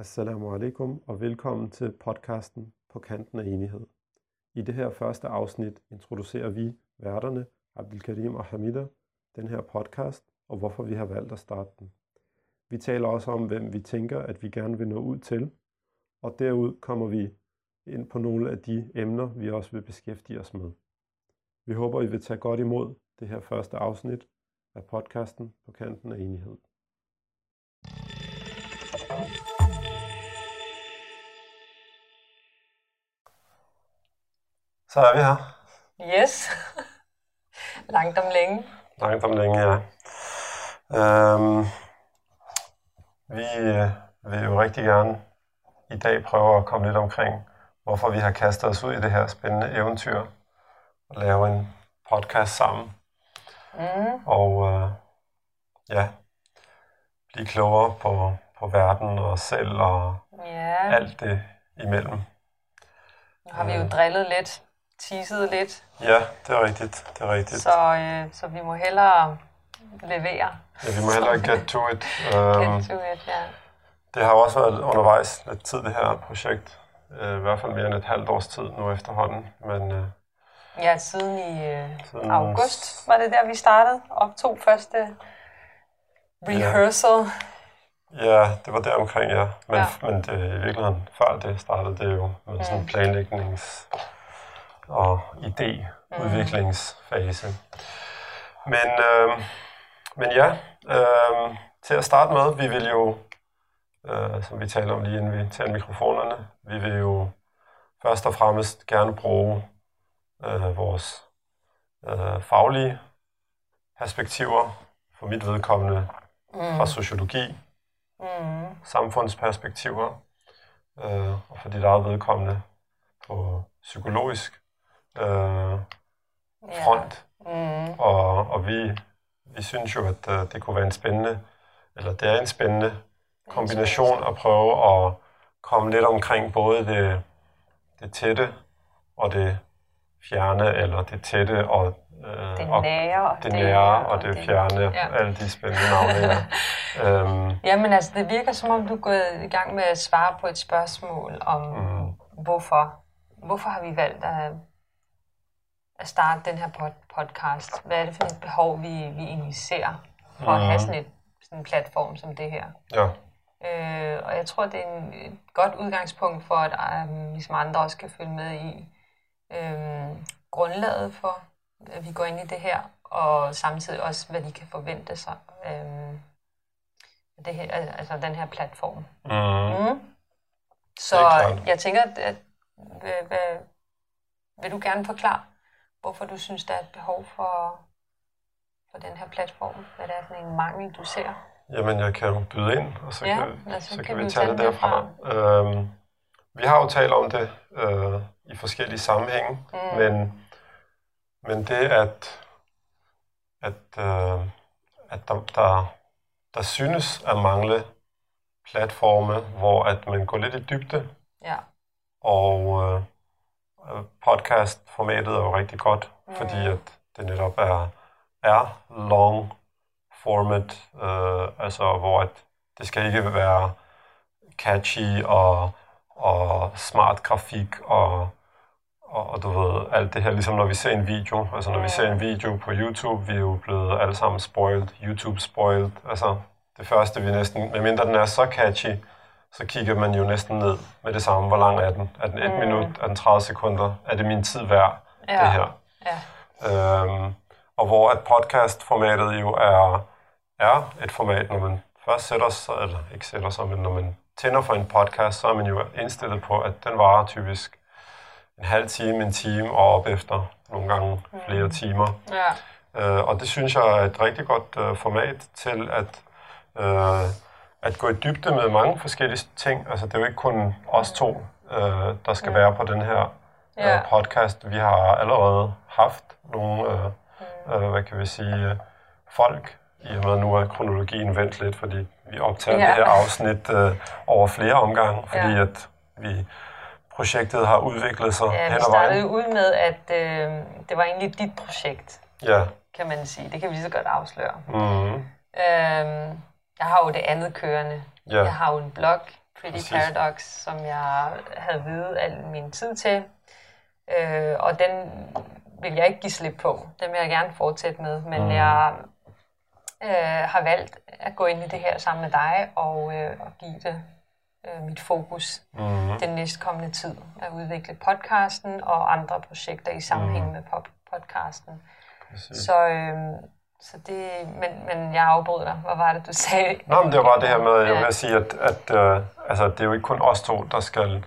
Assalamu alaikum og velkommen til podcasten På kanten af enighed. I det her første afsnit introducerer vi værterne Abdelkarim og Hamida, den her podcast og hvorfor vi har valgt at starte den. Vi taler også om, hvem vi tænker, at vi gerne vil nå ud til, og derud kommer vi ind på nogle af de emner, vi også vil beskæftige os med. Vi håber, I vil tage godt imod det her første afsnit af podcasten På kanten af enighed. Så er vi her. Yes. Langt om længe. Langt om længe, ja. Øhm, vi øh, vil jo rigtig gerne i dag prøve at komme lidt omkring, hvorfor vi har kastet os ud i det her spændende eventyr og lave en podcast sammen. Mm. Og øh, ja, blive klogere på, på verden og os selv og Ja, alt det imellem. nu har vi jo drillet lidt, teaset lidt, Ja, det er rigtigt. Det er rigtigt. så, øh, så vi må hellere levere. Ja, vi må hellere get to it. Øhm, Get to it, ja. Det har jo også været undervejs lidt tid, det her projekt. Øh, I hvert fald mere end et halvt års tid nu efterhånden. Men øh, Ja, siden i øh, Siden- august var det der, vi startede. Optog første rehearsal. ja, det var der omkring, ja. Men, Ja. men det, i virkeligheden, før det startede det jo med sådan en planlægnings- og idéudviklingsfase. Men, øh, men ja, øh, til at starte med, vi vil jo, øh, som vi taler om lige inden vi tager mikrofonerne, vi vil jo først og fremmest gerne bruge øh, vores øh, faglige perspektiver, for mit vedkommende fra sociologi, Mm. samfundsperspektiver, øh, og for dit eget vedkommende på psykologisk øh, Ja. front. Mm. Og, og vi, vi synes jo, at øh, det kunne være en spændende, eller det er en spændende kombination at prøve at komme lidt omkring både det, det tætte og det fjerne, eller det tætte og, øh, Det og nære. det nære og det fjerne, Ja. ja. alle de spændende navne. Ja. øhm, Jamen altså, det virker som om, du er gået i gang med at svare på et spørgsmål om, mm, hvorfor. Hvorfor har vi valgt at, at starte den her pod- podcast? Hvad er det for et behov, vi, vi egentlig ser for at have sådan, et, sådan en platform som det her? ja. Øh, og jeg tror, det er en, et godt udgangspunkt for, at øh, ligesom andre også kan følge med i øh, grundlaget for, at vi går ind i det her, og samtidig også, hvad de kan forvente sig øh, det her, altså den her platform. Mm. Mm. Så jeg tænker, at, at hvad, hvad, vil du gerne forklare, hvorfor du synes, der er et behov for, for den her platform? Hvad det er for en mangel, du ser? Jamen, jeg kan jo byde ind, og så, Ja, kan, altså, så kan kan vi tage det den derfra. Øhm, vi har jo talt om det øh, i forskellige sammenhænge, Mm. men, men det, at, at, øh, at der, der, der synes at mangle platforme, hvor at man går lidt i dybde, Ja. og øh, podcast-formatet er jo rigtig godt, Mm. fordi at det netop er, er long format, øh, altså hvor at det skal ikke være catchy og, og smart grafik og, og, og du ved, alt det her, ligesom når vi ser en video, altså når vi Mm. ser en video på YouTube, vi er jo blevet alle sammen spoiled, YouTube spoiled, altså det første vi næsten, medmindre den er så catchy, så kigger man jo næsten ned med det samme, hvor lang er den? Er den et Mm. minut? Er den 30 sekunder? Er det min tid værd, Ja. det her? Ja. Øhm, og hvor at podcast-formatet jo er, er et format, når man først sætter sig, eller ikke sætter sig, men når man tænder for en podcast, så er man jo indstillet på, at den varer typisk en halv time, en time og op efter nogle gange flere timer. Ja. Øh, og det synes jeg er et rigtig godt øh, format til at, øh, at gå i dybde med mange forskellige ting. Altså det er jo ikke kun os to, øh, der skal være på den her Ja. øh, podcast. Vi har allerede haft nogle, øh, øh, hvad kan vi sige, øh, folk, i og med nu er kronologien vendt lidt, fordi vi optager Ja. det her afsnit øh, over flere omgange, fordi Ja. at vi projektet har udviklet sig Ja, hen vi ad startede vejen. jo ud med, at øh, det var egentlig dit projekt, Ja. kan man sige. Det kan vi lige så godt afsløre. Mm. Øhm, jeg har jo det andet kørende. Ja. Jeg har jo en blog, Pretty Præcis. Paradox, som jeg havde videt al min tid til. Øh, og den vil jeg ikke give slip på. Den vil jeg gerne fortsætte med. Men mm. jeg øh, har valgt at gå ind i det her sammen med dig og, øh, og give det øh, mit fokus mm. den næstkommende tid. At udvikle podcasten og andre projekter i sammenhæng mm. med podcasten. Så, øh, så det, men, men jeg afbryder dig. Hvad var det, du sagde? Nå, men det var bare det her med, jeg vil sige, at, at uh, altså, det er jo ikke kun os to, der skal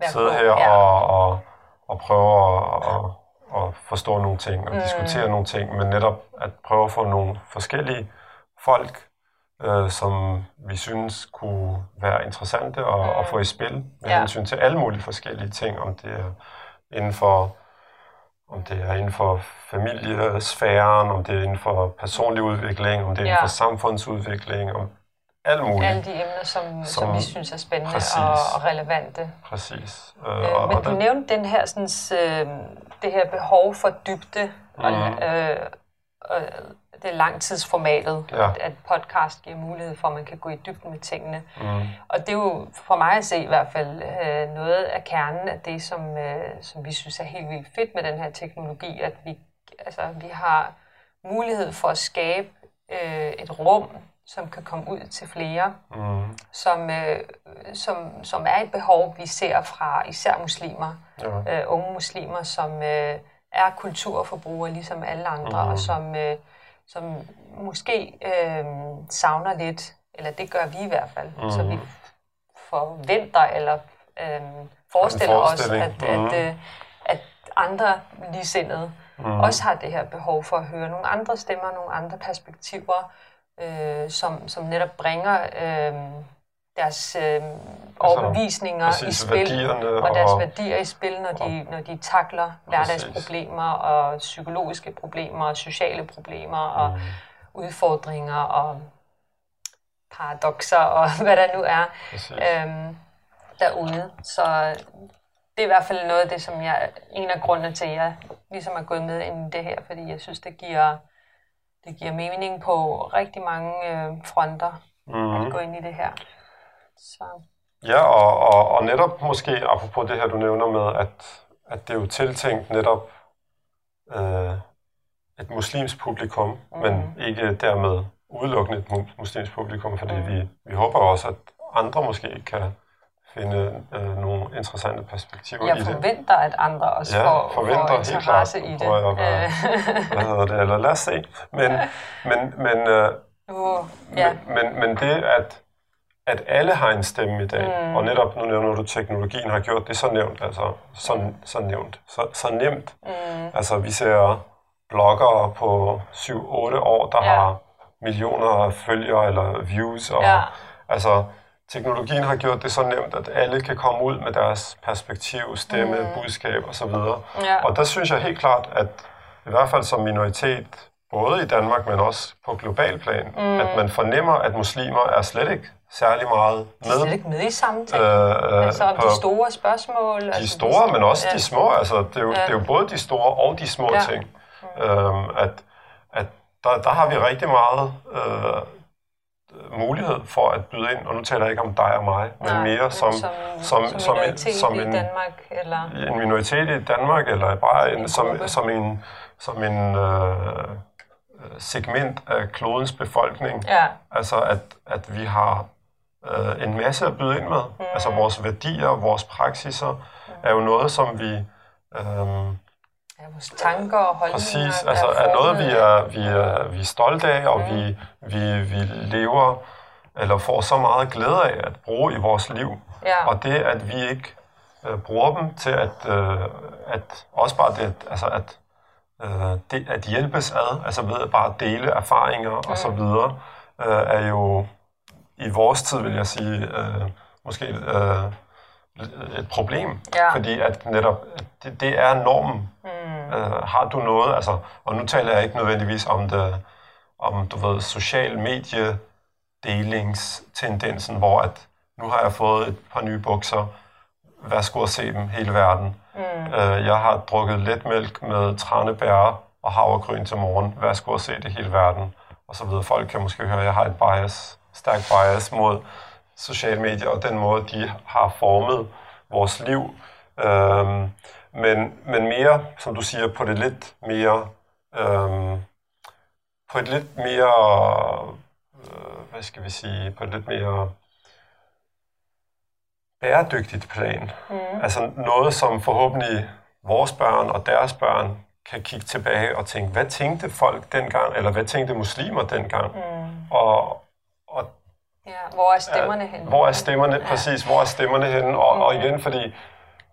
Være sidde her ja. og, og, og prøve at, at, at forstå nogle ting og mm. diskutere nogle ting, men netop at prøve at få nogle forskellige folk, uh, som vi synes kunne være interessante at, mm. at få i spil med ja. hensyn til alle mulige forskellige ting, om det er inden for om det er inden for familiesfæren, om det er inden for personlig udvikling, om det er ja. inden for samfundsudvikling, om alt muligt. Alle de emner, som, som, som vi synes er spændende og, og relevante. Præcis. Øh, øh, men og du der... nævnte den her, sådan, øh, det her behov for dybde mm. og, øh, og det er langtidsformatet, ja. at, at podcast giver mulighed for, at man kan gå i dybden med tingene. Mm. Og det er jo for mig at se i hvert fald øh, noget af kernen af det, som, øh, som vi synes er helt vildt fedt med den her teknologi, at vi, altså, vi har mulighed for at skabe øh, et rum, som kan komme ud til flere, mm. som, øh, som, som er et behov, vi ser fra især muslimer, ja. øh, unge muslimer, som øh, er kulturforbrugere ligesom alle andre, mm. og som... Øh, som måske øh, savner lidt, eller det gør vi i hvert fald, mm. så vi mhm. forventer eller øh, forestiller os, at, mm. at, øh, at andre ligesindede mm. også har det her behov for at høre nogle andre stemmer, nogle andre perspektiver, øh, som, som netop bringer øh, deres øh, altså, overbevisninger altså, i spil, og deres og... værdier i spil, når de, når de takler hverdagsproblemer og psykologiske problemer og sociale problemer og mm. udfordringer og paradoxer og hvad der nu er øhm, derude. Så det er i hvert fald noget af det, som jeg, en af grundene til, at jeg ligesom er gået med ind i det her, fordi jeg synes, det giver, det giver mening på rigtig mange øh, fronter mm. at gå ind i det her. Så. Ja, og, og, og netop måske, apropos det her, du nævner med, at, at det er jo tiltænkt netop øh, et muslimsk publikum, mm. men ikke dermed udelukkende et muslimsk publikum, fordi mm. vi, vi håber også, at andre måske kan finde øh, nogle interessante perspektiver jeg i det. Jeg forventer, at andre også ja, får, forventer, får interesse helt klart, i det. At, øh. hvad hedder det, eller lad os se. Men, men, men, øh, uh, ja. men, men, men det, at at alle har en stemme i dag. Mm. Og netop, nu nævner du, teknologien har gjort det så nævnt, altså så, så nævnt, så, så nemt. Mm. Altså vi ser bloggere på 7-8 år, der ja. har millioner af følgere eller views. Og, ja. Altså, teknologien har gjort det så nemt, at alle kan komme ud med deres perspektiv, stemme, mm. budskab osv. Ja. Og der synes jeg helt klart, at i hvert fald som minoritet, både i Danmark, men også på global plan, mm. at man fornemmer, at muslimer er slet ikke særlig meget med. De er ikke med i samtalen. Øh, øh, altså på de store spørgsmål. De altså, store, de, men også ja. de små. Altså, det, er jo, ja. det er jo både de store og de små ja. ting. Mm. Øhm, at at der, der har vi rigtig meget øh, mulighed for at byde ind, og nu taler jeg ikke om dig og mig, men Nej, mere som, som, som, som, en, som en, i Danmark, eller? en minoritet i Danmark, eller bare en, en som, som en, som en øh, segment af klodens befolkning. Ja. Altså at, at vi har øh, en masse at byde ind med. Mm. Altså vores værdier, vores praksiser mm. er jo noget, som vi... Øh, ja, vores tanker og holdninger. Præcis, altså er noget, vi er, vi er, vi er stolte af, og mm. vi, vi, vi lever eller får så meget glæde af at bruge i vores liv. Ja. Og det, at vi ikke øh, bruger dem til at, øh, at også bare det, altså at, øh, det, at hjælpes ad, altså ved at bare dele erfaringer mm. og så videre, øh, er jo i vores tid, vil jeg sige, øh, måske øh, et problem. Ja. Fordi at netop, det, det er normen. Mm. Øh, har du noget, altså, og nu taler jeg ikke nødvendigvis om det, om du ved, social medie delingstendensen, hvor at nu har jeg fået et par nye bukser, værsgo at se dem hele verden. Mm. Øh, jeg har drukket letmælk med tranebær og havregryn til morgen, værsgo at se det hele verden, og så videre. Folk kan måske høre, at jeg har et bias stærk bias mod sociale medier og den måde, de har formet vores liv. Øhm, men, men mere, som du siger, på det lidt mere, øhm, på et lidt mere, øh, hvad skal vi sige, på et lidt mere bæredygtigt plan. Mm. Altså noget, som forhåbentlig vores børn og deres børn kan kigge tilbage og tænke, hvad tænkte folk dengang, eller hvad tænkte muslimer dengang? Mm. Og, og ja, hvor er stemmerne henne? Hvor er stemmerne, ja. præcis, hvor er stemmerne henne? Og, mm. og igen, fordi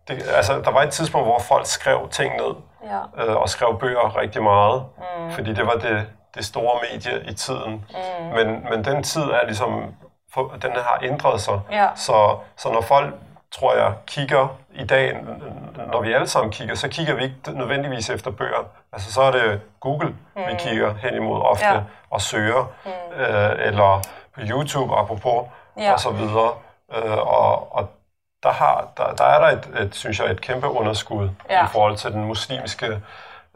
det, altså, der var et tidspunkt, hvor folk skrev ting ned, ja. øh, og skrev bøger rigtig meget, mm. fordi det var det, det store medie i tiden. Mm. Men, men den tid er ligesom, for, den har ændret sig. Ja. Så, så når folk, tror jeg, kigger i dag, når vi alle sammen kigger, så kigger vi ikke nødvendigvis efter bøger. Altså så er det Google, mm. vi kigger hen imod ofte ja. og søger, mm. øh, eller YouTube apropos, ja. og så videre. Øh, og, og der, har, der, der er der et, et, synes jeg, et kæmpe underskud ja. i forhold til den muslimske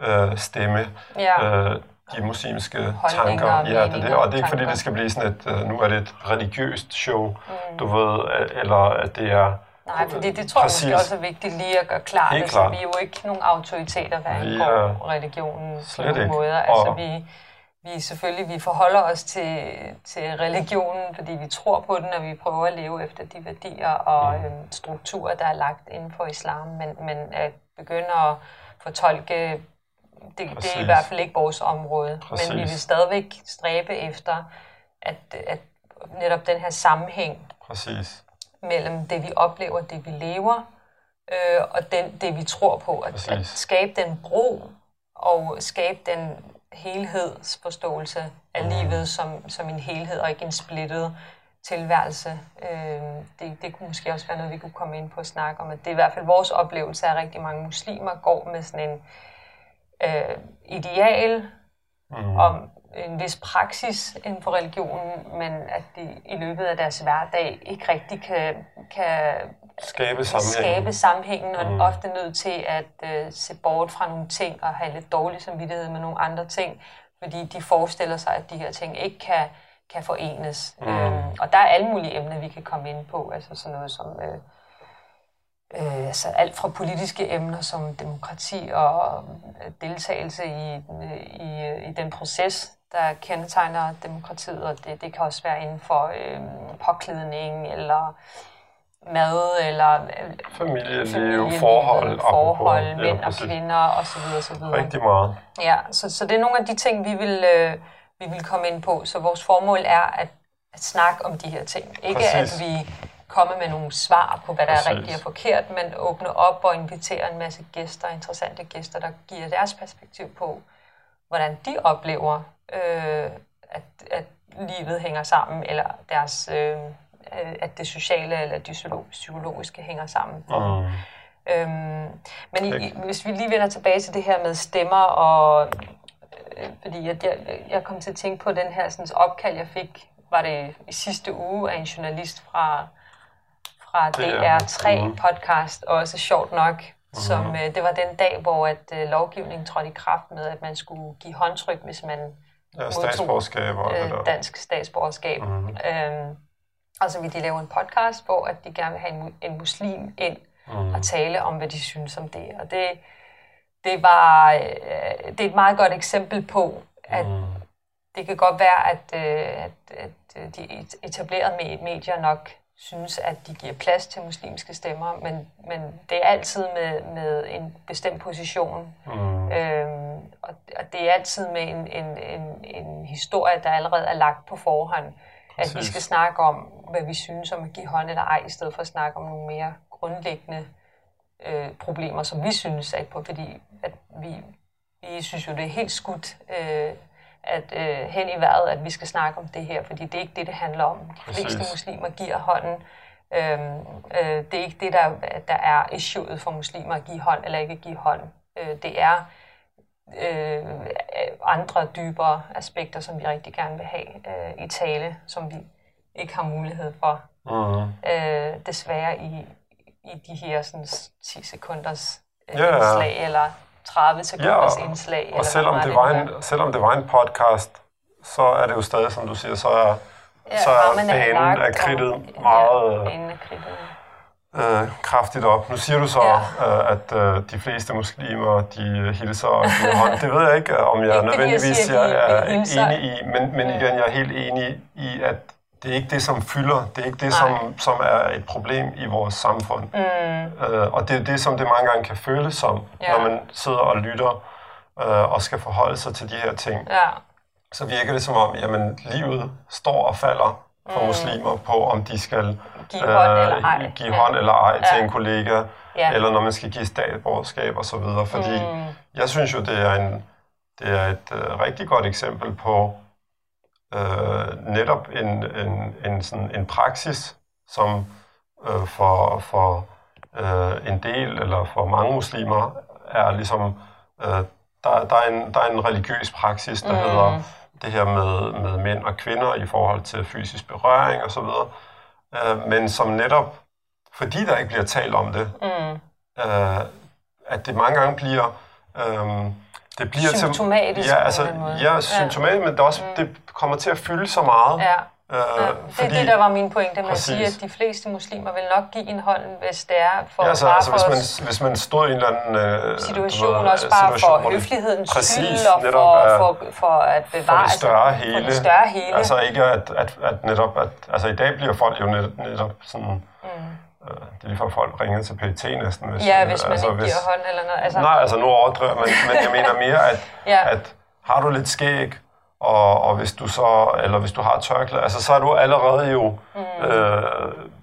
øh, stemme. Ja. Øh, de muslimske tanker. Ja, det, det. Og det er ikke fordi, det skal blive sådan et, uh, nu er det et religiøst show, mm. du ved, eller at det er... Nej, fordi det tror præcis. jeg måske også er vigtigt lige at gøre klart. Helt altså, vi er jo ikke nogen autoriteter, hvad angår religionen på nogen måder. Altså, vi, vi selvfølgelig vi forholder os til, til religionen, fordi vi tror på den, og vi prøver at leve efter de værdier og mm. øhm, strukturer, der er lagt inden for islam. Men, men at begynde at fortolke det, det er i hvert fald ikke vores område. Præcis. Men vi vil stadigvæk stræbe efter, at, at netop den her sammenhæng Præcis. mellem det, vi oplever, det, vi lever, øh, og den, det, vi tror på. At, at skabe den bro og skabe den helhedsforståelse af mm. livet som, som en helhed, og ikke en splittet tilværelse. Øh, det, det kunne måske også være noget, vi kunne komme ind på at snakke om. At det er i hvert fald vores oplevelse, at rigtig mange muslimer går med sådan en øh, ideal mm. om en vis praksis inden for religionen, men at de i løbet af deres hverdag ikke rigtig kan, kan skabe sammenhængen, skabe sammenhængen og mm. ofte nødt til at øh, se bort fra nogle ting og have lidt dårlig samvittighed med nogle andre ting, fordi de forestiller sig, at de her ting ikke kan, kan forenes. Mm. Øhm, og der er alle mulige emner, vi kan komme ind på, altså sådan noget som... Øh, øh, altså alt fra politiske emner som demokrati og øh, deltagelse i, i, i den proces, der kendetegner demokratiet, og det, det kan også være inden for øh, påklædning eller mad eller øh, familieliv, familieliv forhold, forhold ja, mænd og kvinder osv. osv. Rigtig meget. Ja, så, så det er nogle af de ting, vi vil, øh, vi vil komme ind på. Så vores formål er at, at snakke om de her ting. Ikke Præcis. at vi komme med nogle svar på, hvad der Præcis. er rigtigt og forkert, men åbne op og invitere en masse gæster, interessante gæster, der giver deres perspektiv på, hvordan de oplever, øh, at, at livet hænger sammen, eller deres, øh, at det sociale eller det psykologiske hænger sammen. Mm. Øhm, men i, hvis vi lige vender tilbage til det her med stemmer, og øh, fordi jeg, jeg, jeg kom til at tænke på den her sådan, opkald, jeg fik, var det i sidste uge af en journalist fra fra DR3 podcast, også sjovt nok, mm-hmm. som uh, det var den dag, hvor at uh, lovgivningen trådte i kraft med, at man skulle give håndtryk, hvis man ja, statsborgerskab og uh, dansk statsborgerskab. Mm-hmm. Um, og så vil de lave en podcast, hvor at de gerne vil have en, en muslim ind mm-hmm. og tale om, hvad de synes om det. Og det, det, var, uh, det er et meget godt eksempel på, at mm. det kan godt være, at, uh, at, at de etablerede medier nok synes, at de giver plads til muslimske stemmer, men, men det er altid med, med en bestemt position. Mm. Øhm, og, og det er altid med en, en, en, en historie, der allerede er lagt på forhånd. Præcis. At vi skal snakke om, hvad vi synes om at give hånd eller ej, i stedet for at snakke om nogle mere grundlæggende øh, problemer, som vi synes er på, fordi at vi, vi synes jo, det er helt skudt øh, at øh, hen i vejret, at vi skal snakke om det her, fordi det er ikke det, det handler om. De fleste muslimer giver hånden. Øhm, øh, det er ikke det, der, der er issueet for muslimer at give hånd eller ikke give hånd. Øh, det er øh, andre dybere aspekter, som vi rigtig gerne vil have øh, i tale, som vi ikke har mulighed for. Uh-huh. Øh, desværre i, i de her sådan, 10 sekunders øh, yeah. slag eller 30 sekunders ja, indslag. Og eller selvom, det var en, selvom det var en podcast, så er det jo stadig, som du siger, så er Ja, så er er banen lagt, er kridtet meget Ja, banen er kridtet. Øh, kraftigt op. Nu siger du så, Ja. øh, at øh, de fleste muslimer, de hilser og giver hånd. Det ved jeg ikke, øh, om jeg Ikke jeg nødvendigvis de jeg er enig i, men, men igen, jeg er helt enig i, at det er ikke det, som fylder. Det er ikke det, Nej. som, som er et problem i vores samfund. Mm, Øh, og det er det, som det mange gange kan føles som, Ja. når man sidder og lytter øh, og skal forholde sig til de her ting. ja, Så virker det som om, jamen, livet står og falder for Mm. muslimer på, om de skal Give hånd eller ej. give Ja. hånd eller ej til Ja. en kollega, Ja. eller når man skal give statsborgerskab og så videre. Fordi Mm. jeg synes jo, det er, en, det er et øh, rigtig godt eksempel på øh, netop en, en, en, sådan, en praksis, som øh, for, for øh, en del eller for mange muslimer er ligesom, øh, der, der, er en, der er en religiøs praksis, der mm. hedder det her med, med mænd og kvinder i forhold til fysisk berøring og så videre, øh, men som netop, fordi der ikke bliver talt om det, Mm. øh, at det mange gange bliver... Øh, det bliver Symptomatisk Til, ja, på altså, en måde. ja, Ja. symptomatisk, men det, også, det kommer til at fylde så meget. Ja. Øh, Ja, det er det, der var min pointe med Præcis. at sige, at de fleste muslimer vil nok give en hånd, hvis det er for, Ja, altså, bare altså for hvis, man, hvis man stod i en eller anden... Øh, situation, ved, også bare situation, for høflighedens præcis, skyld, og netop for, for, for at for bevare det større altså, hele. For det større hele. Altså ikke at, at, at netop... At, altså i dag bliver folk jo net, netop sådan... Mm. Øh, det er lige før folk ringer til PET næsten. Hvis, ja, hvis man altså, ikke giver hånd eller noget. Altså, Nej, altså nu overdriver man, men jeg mener mere, at, Ja. at har du lidt skæg, og, og hvis du så, eller hvis du har tørklæde, altså så er du allerede jo, mm. øh,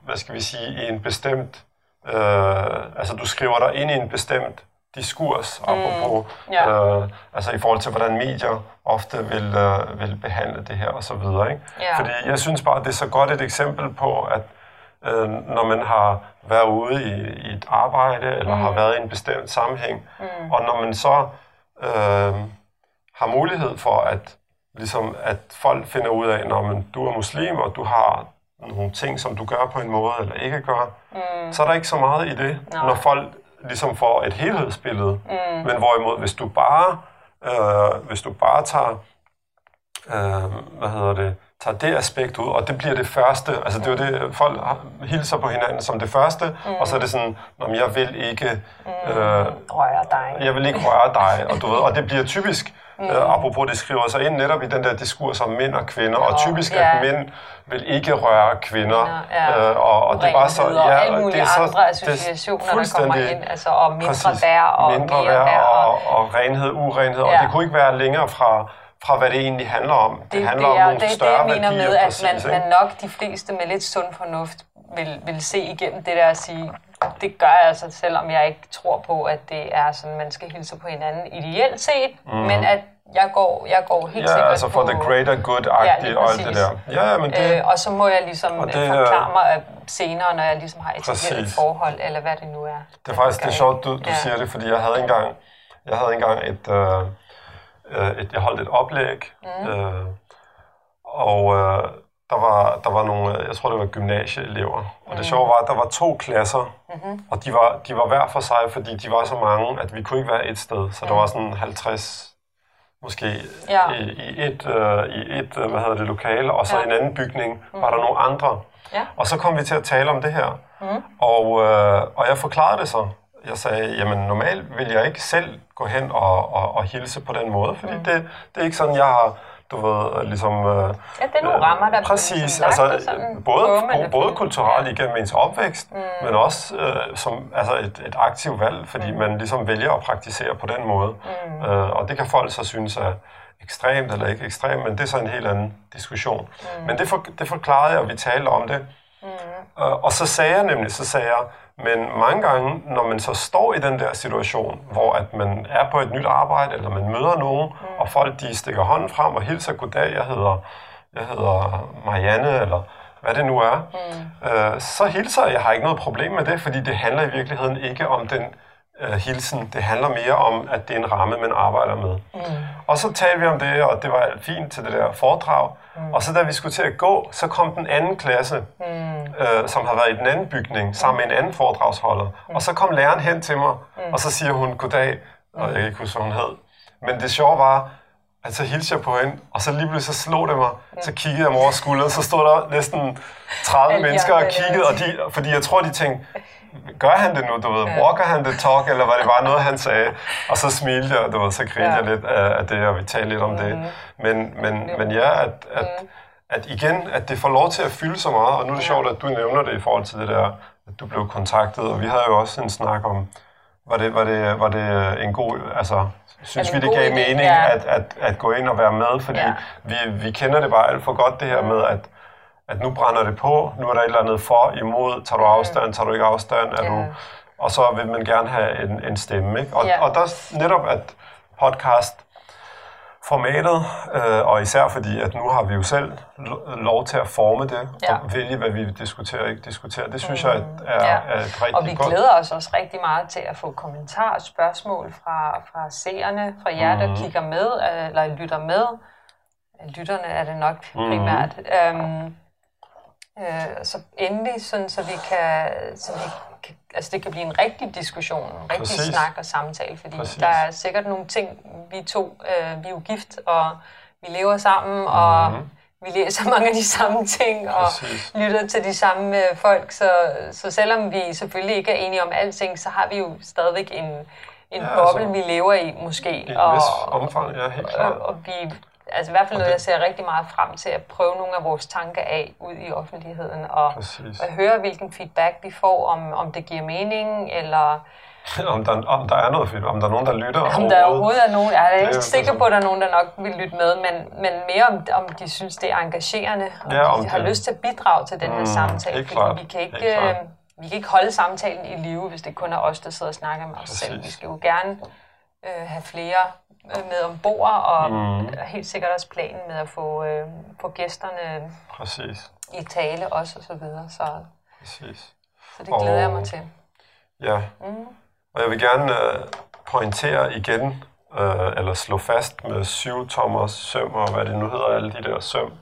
hvad skal vi sige, i en bestemt, øh, altså du skriver dig ind i en bestemt diskurs, mm. apropos, Ja. øh, altså i forhold til, hvordan medier ofte vil, øh, vil behandle det her og så videre. Ikke? Ja. Fordi jeg synes bare, det er så godt et eksempel på, at øh, når man har været ude i, i et arbejde, eller mm. har været i en bestemt sammenhæng, mm. og når man så øh, har mulighed for, at, ligesom, at folk finder ud af, når man, du er muslim, og du har nogle ting, som du gør på en måde, eller ikke gør, mm. så er der ikke så meget i det, Nej. når folk ligesom får et helhedsbillede. Mm. Men hvorimod, hvis du bare, øh, hvis du bare tager øh, hvad hedder det, tager det aspekt ud, og det bliver det første, altså det er jo det, folk hilser på hinanden som det første, mm. og så er det sådan, "Nå, jeg vil ikke, øh, rører dig. jeg vil ikke røre dig, og, du ved, og det bliver typisk, mm. øh, apropos det skriver sig ind netop i den der diskurs om mænd og kvinder, og typisk ja. at mænd vil ikke røre kvinder, Ja. øh, og, og det er bare så, Urenheder og alle mulige det er så, andre associationer, der kommer ind, altså og mindre Præcis. værd og mindre mere værd og, Og, og renhed, urenhed, ja. Ja. og det kunne ikke være længere fra, fra hvad det egentlig handler om. Det, det, handler det, om er, nogle det, det større jeg mener værdier, med, at præcis, man, man nok de fleste med lidt sund fornuft vil, vil se igennem det der at sige, det gør jeg altså, selvom jeg ikke tror på, at det er sådan, man skal hilse på hinanden ideelt set, mm. men at jeg går, jeg går helt Ja, sikkert altså for på... the greater Ja, good-agtigt lige og alt det der. Ja, ja, men det, Øh, og så må jeg ligesom Og det, forklare mig øh, senere, når jeg ligesom har etableret et forhold, eller hvad det nu er. Det er faktisk det er sjovt, du, du Ja. siger det, fordi jeg havde engang, jeg havde engang et, øh, øh, et jeg holdt et oplæg, mm. øh, og øh, der var, der var nogle, jeg tror det var gymnasieelever, og det sjove var, at der var to klasser, mm-hmm. og de var, de var hver for sig, fordi de var så mange, at vi kunne ikke være et sted, så der var sådan 50 måske Ja. i, i et, øh, i et øh, hvad hedder det, lokale, og så Ja. en anden bygning var der nogle andre. Ja. Og så kom vi til at tale om det her, mm. og, øh, og jeg forklarede det så. Jeg sagde, jamen normalt vil jeg ikke selv gå hen og, og, og hilse på den måde, fordi mm. det, det er ikke sådan, jeg har, du ved, ligesom... Øh, Ja, det er nogle rammer, der Præcis, lagt altså sådan både, men både, det- både kulturelt igennem ens opvækst, mm. men også øh, som altså et, et aktivt valg, fordi mm. man ligesom vælger at praktisere på den måde. Mm. Øh, og det kan folk så synes er ekstremt eller ikke ekstremt, men det er så en helt anden diskussion. Mm. Men det, for, det forklarede jeg, og vi talte om det. Mm. Øh, og så sagde jeg nemlig, så sagde jeg, men mange gange, når man så står i den der situation, hvor at man er på et nyt arbejde, eller man møder nogen, mm. og folk de stikker hånden frem og hilser, goddag, jeg hedder, jeg hedder Marianne, eller hvad det nu er, mm. øh, så hilser jeg. Jeg har ikke noget problem med det, fordi det handler i virkeligheden ikke om den øh, hilsen. Det handler mere om, at det er en ramme, man arbejder med. Mm. Og så talte vi om det, og det var fint til det der foredrag. Mm. Og så da vi skulle til at gå, så kom den anden klasse, mm. øh, som har været i den anden bygning, sammen med en anden foredragsholder. Mm. Og så kom læreren hen til mig, mm. og så siger hun, goddag, og jeg kan ikke huske, hvad hun hed. Men det sjove var, Altså hilste jeg på hende, og så lige pludselig så slog det mig. Så kiggede jeg mig over skulderen, så stod der næsten 30 Alle de mennesker og kiggede, og de, fordi jeg tror, de tænkte, gør han det nu, du ved, walker han det talk, eller var det bare noget, han sagde? Og så smilte jeg, du ved, så grinte Ja. jeg lidt af, af det, og vi talte lidt om det. Men, men, men ja, at, at, at igen, at det får lov til at fylde så meget, og nu er det sjovt, at du nævner det i forhold til det der, at du blev kontaktet, og vi havde jo også en snak om, var det, var det, var det en god, altså, synes det vi, det gav mening Ja. at, at, at gå ind og være med, fordi Ja. vi, vi kender det bare alt for godt, det her med, at, at nu brænder det på, nu er der et eller andet for, imod, tager du afstand, tager du ikke afstand, er Ja. du, og så vil man gerne have en, en stemme. Ikke? Og, Ja. og der er netop, at podcast formatet, øh, og især fordi, at nu har vi jo selv lo- lov til at forme det, Ja. og vælge, hvad vi vil diskutere og ikke diskutere. Det synes jeg er, Ja. er et rigtig Og vi godt... glæder os også rigtig meget til at få kommentarer og spørgsmål fra, fra seerne, fra jer, der Mhm. kigger med, øh, eller lytter med. Lytterne er det nok Mhm. primært. Øhm, øh, så endelig, sådan, så vi kan, så vi kan, altså det kan blive en rigtig diskussion, en rigtig Præcis. snak og samtale, fordi Præcis. der er sikkert nogle ting, vi to, øh, vi er jo gift, og vi lever sammen, og Mhm. vi læser mange af de samme ting, og Præcis. lytter til de samme øh, folk, så, så selvom vi selvfølgelig ikke er enige om alting, så har vi jo stadigvæk en, en Ja, boble, altså, vi lever i måske. I en vis omfang, ja, helt klart. og, og vi, altså i hvert fald noget, jeg ser rigtig meget frem til at prøve nogle af vores tanker af ud i offentligheden, og, Præcis. og høre, hvilken feedback vi får, om, om det giver mening, eller om, der, om der er noget fedt, om der er nogen, der lytter om der overhovedet er nogen, jeg er er ikke sikker på, at der er nogen, der nok vil lytte med, men, men mere om, om de synes, det er engagerende, og Ja, om de har det- lyst til at bidrage til den her Mm, samtale, fordi klart. vi kan ikke... Klart. øh, vi kan ikke holde samtalen i live, hvis det kun er os, der sidder og snakker med os Præcis. selv. Vi skal jo gerne øh, have flere med ombord, og Mm. helt sikkert også planen med at få, øh, få gæsterne Præcis, i tale også, og så videre. Så, præcis. så det glæder jeg mig Og- til. Ja, Mm. og jeg vil gerne øh, pointere igen, øh, eller slå fast med syv tommers søm, og hvad det nu hedder, alle de der søm.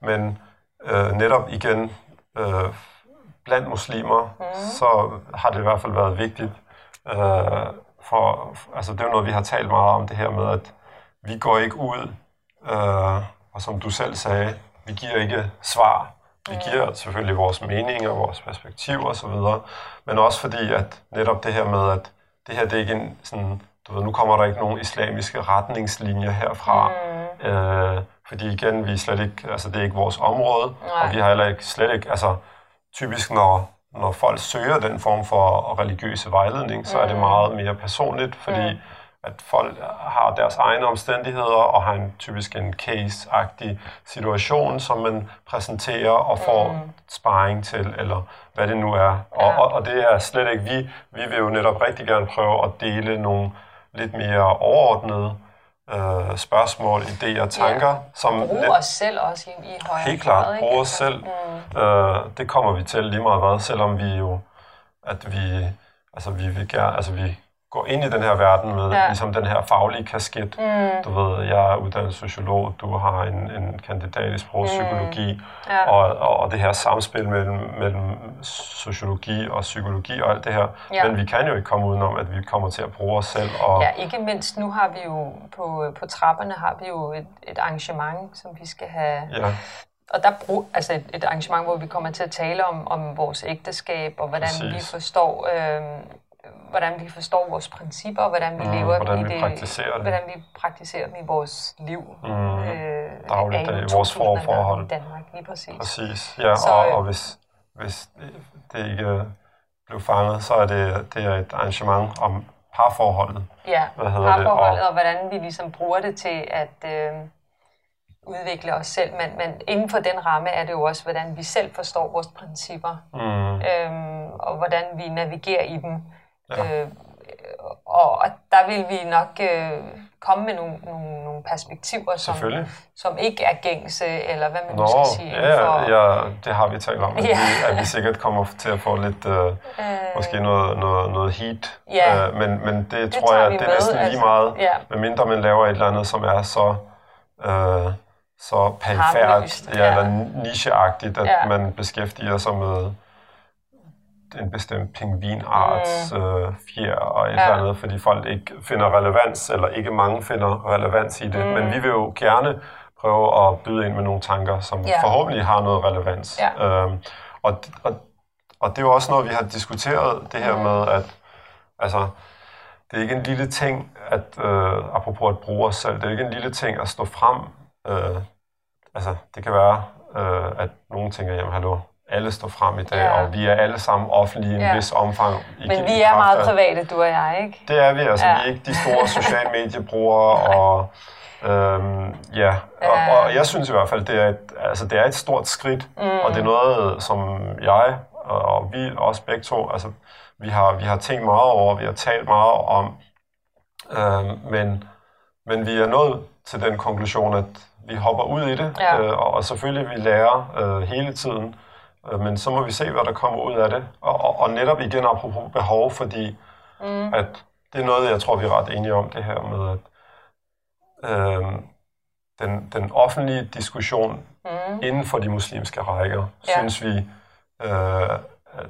Men øh, netop igen, øh, blandt muslimer, mm. så har det i hvert fald været vigtigt. Øh, for, altså det er jo noget, vi har talt meget om, det her med, at vi går ikke ud, øh, og som du selv sagde, vi giver ikke svar. Vi giver selvfølgelig vores meninger, vores perspektiv og så videre, men også fordi, at netop det her med, at det her det er ikke en sådan, du ved, nu kommer der ikke nogen islamiske retningslinjer herfra, mm. øh, fordi igen, vi er slet ikke, altså det er ikke vores område, Nej. og vi har heller ikke, slet ikke, altså typisk når, når folk søger den form for religiøse vejledning, så er det meget mere personligt, fordi at folk har deres egne omstændigheder og har en typisk en case-agtig situation, som man præsenterer og får sparring til, eller hvad det nu er. Og, Ja. og, og det er slet ikke vi. Vi vil jo netop rigtig gerne prøve at dele nogle lidt mere overordnede øh, spørgsmål, idéer, tanker, ja. som Brug lidt- os selv også i, i højere Helt klart, bruge os Altså, selv. Øh, det kommer vi til lige meget hvad, selvom vi jo, at vi, altså vi vil gerne, altså vi går ind i den her verden med Ja. ja. ligesom den her faglige kasket. Mm. Du ved, jeg er uddannet sociolog, du har en, en kandidat i sprogpsykologi, Mm. Ja. og, og, og det her samspil mellem, mellem sociologi og psykologi og alt det her. Ja. Men vi kan jo ikke komme udenom, at vi kommer til at bruge os selv. Og, Ja, ikke mindst nu har vi jo på, på trapperne har vi jo et, et arrangement, som vi skal have. ja, Og der brug, altså et, et arrangement, hvor vi kommer til at tale om, om vores ægteskab, og hvordan Præcis. vi forstår, øh, hvordan vi forstår vores principper, og hvordan vi Mm, lever hvordan i vi det, praktiserer det. hvordan vi praktiserer dem i vores liv. Mm, øh, dagligdag, vores 2019 forhold. I Danmark, lige præcis. Præcis, ja, Så, og, øh, og hvis, hvis det- ikke blev fanget, så er det, det er et arrangement om parforholdet. Ja, Hvad hedder det? parforholdet, Og- og hvordan vi ligesom bruger det til at øh, udvikle os selv. Men, men inden for den ramme er det jo også, hvordan vi selv forstår vores principper, Mm, øhm, og hvordan vi navigerer i dem. Ja. Øh, og, og der vil vi nok øh, komme med nogle, nogle, nogle perspektiver, som, som ikke er gængse, eller hvad man Nå, skal sige. ja, for, ja, det har vi talt om, at, Ja. vi, at vi sikkert kommer til at få lidt, øh, øh, måske noget, noget, noget heat. Ja. Øh, men, men det, Det tror jeg, det er med, næsten lige altså. meget, Ja. medmindre man laver et eller andet, som er så... Øh, så perifært ja, ja. eller nicheagtigt, at Ja. man beskæftiger sig med en bestemt pingvinarts mm. øh, fjer og et ja. eller andet, fordi folk ikke finder relevans, eller ikke mange finder relevans i det. Mm. Men vi vil jo gerne prøve at byde ind med nogle tanker, som ja. forhåbentlig har noget relevans. Ja. Øhm, og, og, og det er jo også noget, vi har diskuteret, det her mm. med, at altså, det er ikke en lille ting, at øh, apropos at bruge os selv, det er ikke en lille ting at stå frem. Øh, altså, det kan være, øh, at nogen tænker, jamen hallo, alle står frem i dag, ja. og vi er alle sammen offentlige i en ja. vis omfang. I, Men vi er meget private, du og jeg, ikke? Det er vi, altså. Ja. Vi er ikke de store sociale mediebrugere, og øhm, ja. Og, og jeg synes i hvert fald, det er et, altså, det er et stort skridt, mm. og det er noget, som jeg og, og vi også begge to, altså, vi har, vi har tænkt meget over, vi har talt meget om, øhm, men, men vi er nået til den konklusion, at vi hopper ud i det, ja. øh, og, og selvfølgelig vi lærer øh, hele tiden, men så må vi se, hvad der kommer ud af det. Og, og, og netop igen apropos behov, fordi mm. at det er noget, jeg tror, vi er ret enige om, det her med, at øh, den, den offentlige diskussion mm. inden for de muslimske rækker, ja. synes vi, øh,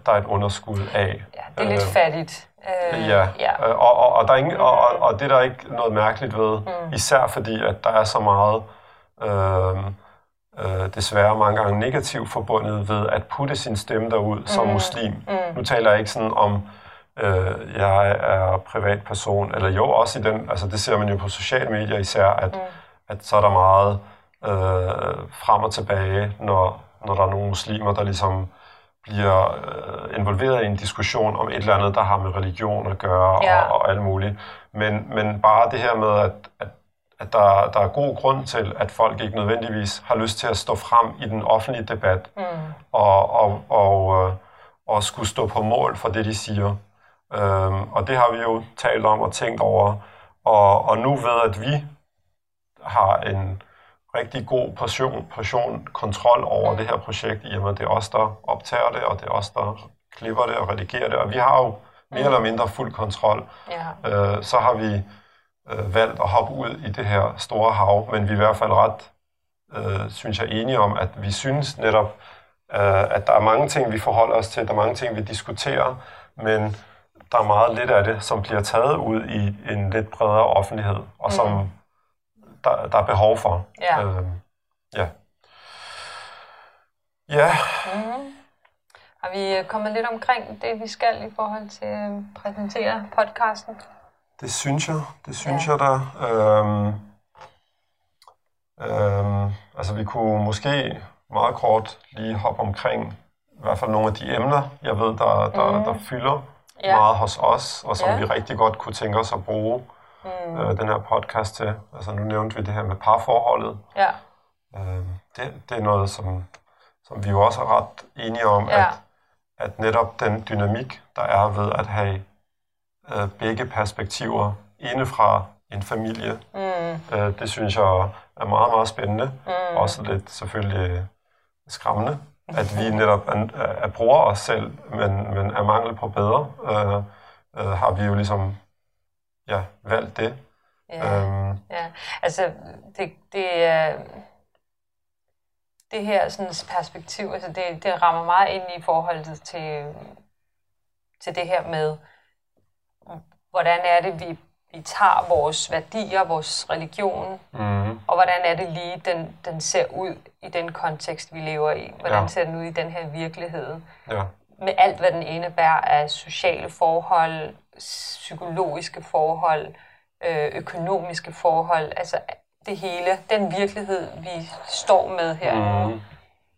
der er et underskud af. Ja, det er lidt øh, fattigt. Øh, ja, ja. Øh, og, og, og, der er ingen, og, og det er der ikke noget mærkeligt ved, mm. især fordi, at der er så meget øh, øh, desværre mange gange negativt forbundet ved at putte sin stemme derud mm. som muslim. Mm. Nu taler jeg ikke sådan om, øh, jeg er privatperson, eller jo også i den, altså det ser man jo på sociale medier især, at, mm. at så er der meget øh, frem og tilbage, når, når der er nogle muslimer, der ligesom bliver øh, involveret i en diskussion om et eller andet, der har med religion at gøre ja. og, og alt muligt. Men, men bare det her med, at, at at der, der er god grund til, at folk ikke nødvendigvis har lyst til at stå frem i den offentlige debat mm. og, og, og, øh, og skulle stå på mål for det, de siger. Øhm, og det har vi jo talt om og tænkt over. Og, og nu ved, at vi har en rigtig god portion, portion kontrol over mm. det her projekt, i og med, at det er os, der optager det, og det er os, der klipper det og redigerer det. Og vi har jo mere mm. eller mindre fuld kontrol. Ja. Øh, så har vi øh, valgt at hoppe ud i det her store hav, men vi er i hvert fald ret, øh, synes jeg, enige om, at vi synes netop, øh, at der er mange ting, vi forholder os til, der er mange ting, vi diskuterer, men der er meget lidt af det, som bliver taget ud i en lidt bredere offentlighed, og mm. som der, der er behov for. Ja. Øh, ja. Ja. Mm. Har vi kommet lidt omkring det, vi skal i forhold til at præsentere podcasten? Det synes jeg. Det synes ja. jeg da. Øhm, øhm, altså vi kunne måske meget kort lige hoppe omkring i hvert fald nogle af de emner, jeg ved, der, der, mm. der fylder ja. meget hos os, og som ja. vi rigtig godt kunne tænke os at bruge mm. øh, den her podcast til. Altså nu nævnte vi det her med parforholdet. Ja. Øh, det, det er noget, som, som vi jo også er ret enige om, ja. at, at netop den dynamik, der er ved at have øh, begge perspektiver inde fra en familie. Mm. Øh, det synes jeg er meget, meget spændende. Mm. Også lidt selvfølgelig skræmmende, at vi netop er, er bruger os selv, men, men er mangel på bedre, øh, øh, har vi jo ligesom ja, valgt det. Ja, øhm. ja. altså det, det er... Det her sådan, perspektiv, altså det, det rammer meget ind i forhold til, til det her med, hvordan er det, vi, vi tager vores værdier, vores religion, mm. og hvordan er det lige, den, den ser ud i den kontekst, vi lever i. Hvordan ja. ser den ud i den her virkelighed. Ja. Med alt, hvad den indebærer af sociale forhold, psykologiske forhold, øh, økonomiske forhold, altså det hele, den virkelighed, vi står med her mm.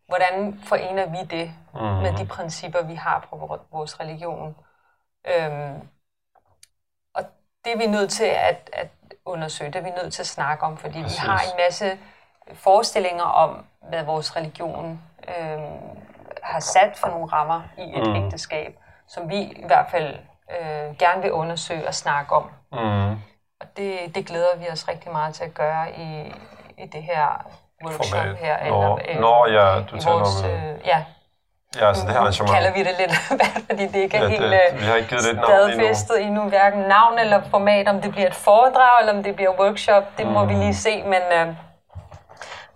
Hvordan forener vi det mm. med de principper, vi har på vores religion? Øhm, det er vi nødt til at, at undersøge, det er vi nødt til at snakke om, fordi Præcis. vi har en masse forestillinger om, hvad vores religion øh, har sat for nogle rammer i et mm. ægteskab, som vi i hvert fald øh, gerne vil undersøge og snakke om. Mm. Og det, det glæder vi os rigtig meget til at gøre i, i det her workshop Format. her. Eller, øh, Nå, ja, du taler vores, om... Øh, ja, Ja, altså det her arrangement. kalder vi det lidt, fordi det ikke er ja, helt det, øh, vi har ikke givet det et navn stadfæstet endnu. endnu, hverken navn eller format, om det bliver et foredrag, eller om det bliver workshop, det mm. må vi lige mm. se, men, øh,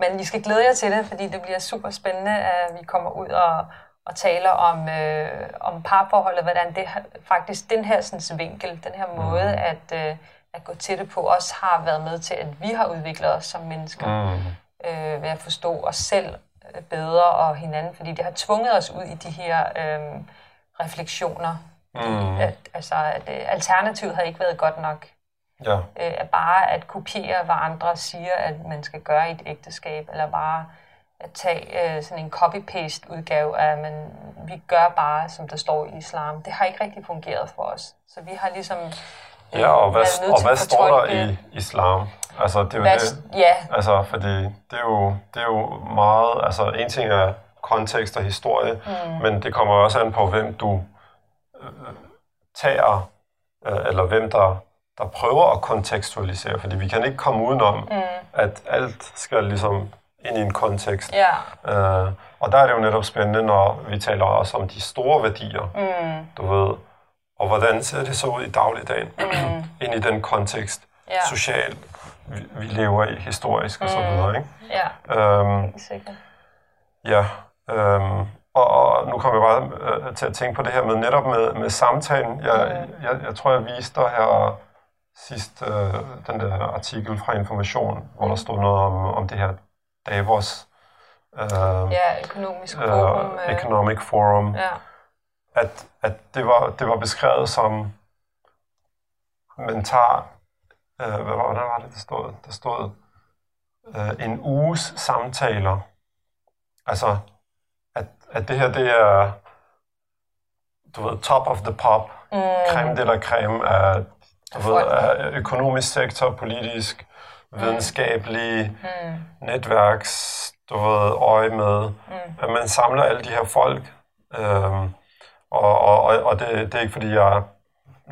men I skal glæde jer til det, fordi det bliver super spændende, at vi kommer ud og, og taler om, øh, om parforholdet, hvordan det faktisk den her sådan, vinkel, den her måde mm. at, øh, at gå til det på, også har været med til, at vi har udviklet os som mennesker mm. øh, ved at forstå os selv bedre og hinanden, fordi det har tvunget os ud i de her øh, refleksioner. Mm. At, altså, at øh, alternativet har ikke været godt nok. Ja. Øh, at bare at kopiere, hvad andre siger, at man skal gøre i et ægteskab, eller bare at tage øh, sådan en copy-paste udgave af, men vi gør bare, som der står i islam. Det har ikke rigtig fungeret for os. Så vi har ligesom øh, Ja, og hvad, og hvad står der i islam? Altså, det er jo det. Ja. Altså, fordi det er jo, det er jo meget, altså en ting er kontekst og historie, mm. men det kommer også an på, hvem du øh, tager, øh, eller hvem der, der prøver at kontekstualisere, fordi vi kan ikke komme udenom, mm. at alt skal ligesom ind i en kontekst. Ja. Øh, og der er det jo netop spændende, når vi taler også om de store værdier, mm. du ved, og hvordan ser det så ud i dagligdagen, mm. ind i den kontekst, ja. social, vi, vi lever i, historisk mm. og så mm. videre, ikke? Ja, øhm, sikkert. Ja, øhm, og, og nu kommer jeg bare øh, til at tænke på det her med netop med, med samtalen. Jeg, mm. jeg, jeg tror, jeg viste dig her sidst øh, den der artikel fra Information, hvor der stod noget om, om det her Davos. Øh, ja, økonomisk øh, forum. Øh, Economic Forum. Ja. At, at det, var, det var beskrevet som, man tager, øh, hvad var, hvad var det, der stod? Der stod øh, en uges samtaler. Altså, at, at det her, det er, du ved, top of the pop, mm. creme de la creme af, du ved, af økonomisk sektor, politisk, videnskabelige mm. netværks, du ved, øje med, mm. at man samler alle de her folk. Øhm, og og, og det, det er ikke, fordi jeg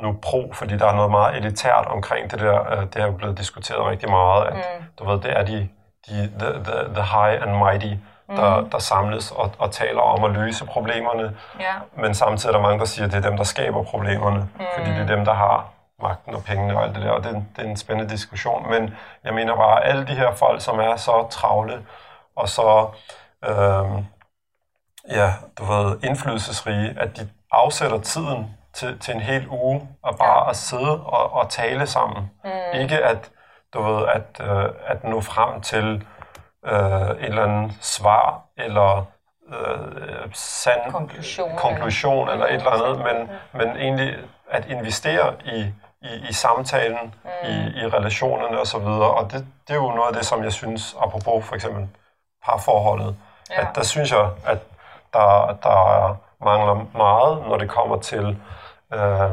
nu pro, fordi der er noget meget elitært omkring det der. Øh, det er jo blevet diskuteret rigtig meget, at mm. du ved, det er de, de the, the, the high and mighty, der, mm. der samles og, og taler om at løse problemerne. Yeah. Men samtidig er der mange, der siger, at det er dem, der skaber problemerne, mm. fordi det er dem, der har magten og pengene og alt det der, og det, det er en spændende diskussion. Men jeg mener bare, at alle de her folk, som er så travle og så øh, ja, du ved, indflydelsesrige, at de afsætter tiden til, til en hel uge og bare ja. at sidde og, og tale sammen. Mm. Ikke at, du ved, at, øh, at nå frem til øh, et eller andet svar eller øh, sand konklusion, konklusion eller, eller et eller andet, men, men egentlig at investere i i, i samtalen, mm. i, i relationerne osv. Og, og det, det er jo noget af det, som jeg synes, apropos for eksempel parforholdet, ja. at der synes jeg, at der, der mangler meget, når det kommer til øh,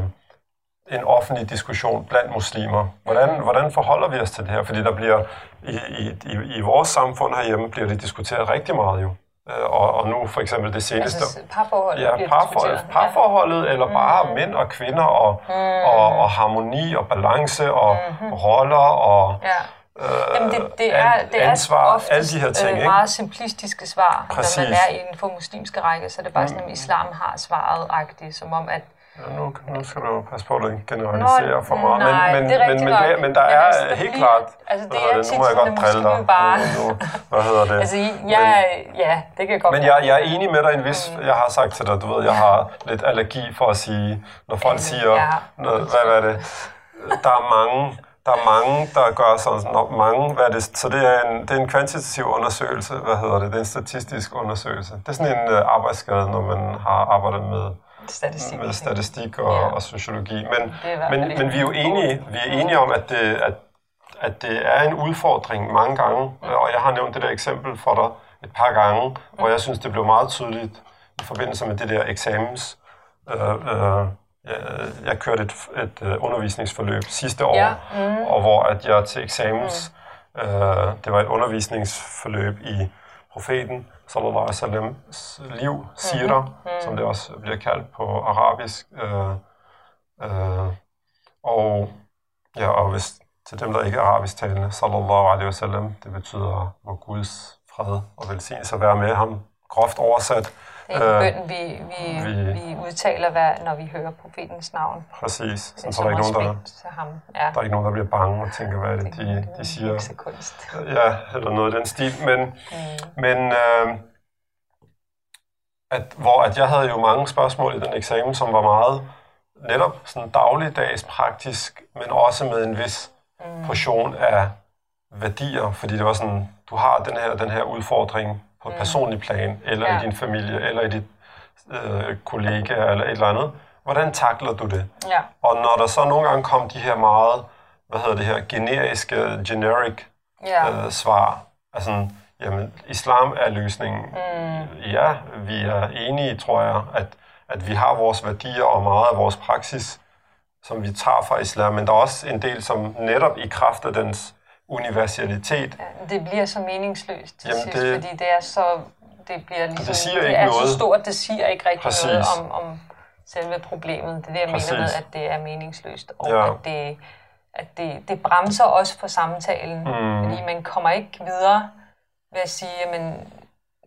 en offentlig diskussion blandt muslimer. Hvordan, mm. hvordan forholder vi os til det her? Fordi der bliver i, i, i, i vores samfund herhjemme bliver det diskuteret rigtig meget jo. Øh, og, og nu for eksempel det seneste... Altså parforholdet ja, parforhold, parforholdet, ja. eller bare mm. mænd og kvinder, og, mm. og, og harmoni og balance og mm-hmm. roller og... Ja. Øh, Jamen det, det er, det ansvar, er ofte alle de her ting, øh, meget simplistiske svar. Præcis. Når man er inden for muslimske række, så er det bare sådan, at islam har svaret-agtigt, som om, at Ja, nu, nu skal du passe på, at du ikke generaliserer for meget. Nej, men, men, det er men, men, det, men der er altså, helt klart... Altså, det er tit, nu må jeg godt drille dig. Bare... Nu, nu, hvad hedder det? altså, ja, ja, det kan godt Men jeg, jeg er enig med dig en vis... Mm. Jeg har sagt til dig, du ved, jeg har lidt allergi for at sige... Når folk siger... Ja. Noget, hvad, hvad er det? Der er mange der er mange, der gør sådan, når mange, hvad er det, så det er, en, det er en kvantitativ undersøgelse, hvad hedder det, det er en statistisk undersøgelse. Det er sådan en uh, arbejdsskade, når man har arbejdet med statistik, med statistik og, ja. og sociologi. Men, men, men vi er jo enige, vi er enige om, at det, at, at det er en udfordring mange gange, og jeg har nævnt det der eksempel for dig et par gange, hvor jeg synes, det blev meget tydeligt i forbindelse med det der eksamens. Øh, øh, jeg, jeg kørte et, et uh, undervisningsforløb sidste år, ja. mm. og hvor at jeg til eksamens, mm. øh, det var et undervisningsforløb i profeten, sallallahu alaihi wasallams liv, sira, mm-hmm. mm. som det også bliver kaldt på arabisk. Øh, øh, og, ja, og hvis til dem, der ikke er arabisk talende, sallallahu alaihi wasallam, det betyder, hvor Guds fred og velsignelse være med ham, groft oversat. Det er en bøn, vi, vi, vi, vi udtaler, hver, når vi hører profetens navn. Præcis. Så der er, ikke nogen, der, til ham. Ja. der er ikke nogen, der bliver bange og tænker, hvad er det, de, de siger. Ja, eller noget af den stil. Men, mm. men øh, at, hvor at jeg havde jo mange spørgsmål i den eksamen, som var meget netop sådan dagligdags praktisk, men også med en vis mm. portion af værdier, fordi det var sådan, du har den her, den her udfordring på mm. personlig plan, eller ja. i din familie, eller i dit øh, kollega, eller et eller andet. Hvordan takler du det? Ja. Og når der så nogle gange kom de her meget, hvad hedder det her, generiske, generic ja. øh, svar, altså jamen, islam er løsningen. Mm. Ja, vi er enige, tror jeg, at, at vi har vores værdier og meget af vores praksis, som vi tager fra islam, men der er også en del, som netop i kraft af dens universalitet... Ja, det bliver så meningsløst til jamen, sidst, det, fordi det er så... Det bliver ligesom, det, siger det ikke er noget. så stort, det siger ikke rigtig Præcis. noget om, om selve problemet. Det er det, jeg Præcis. mener med, at det er meningsløst, og ja. at det at det, det bremser også for samtalen, mm. fordi man kommer ikke videre ved at sige, at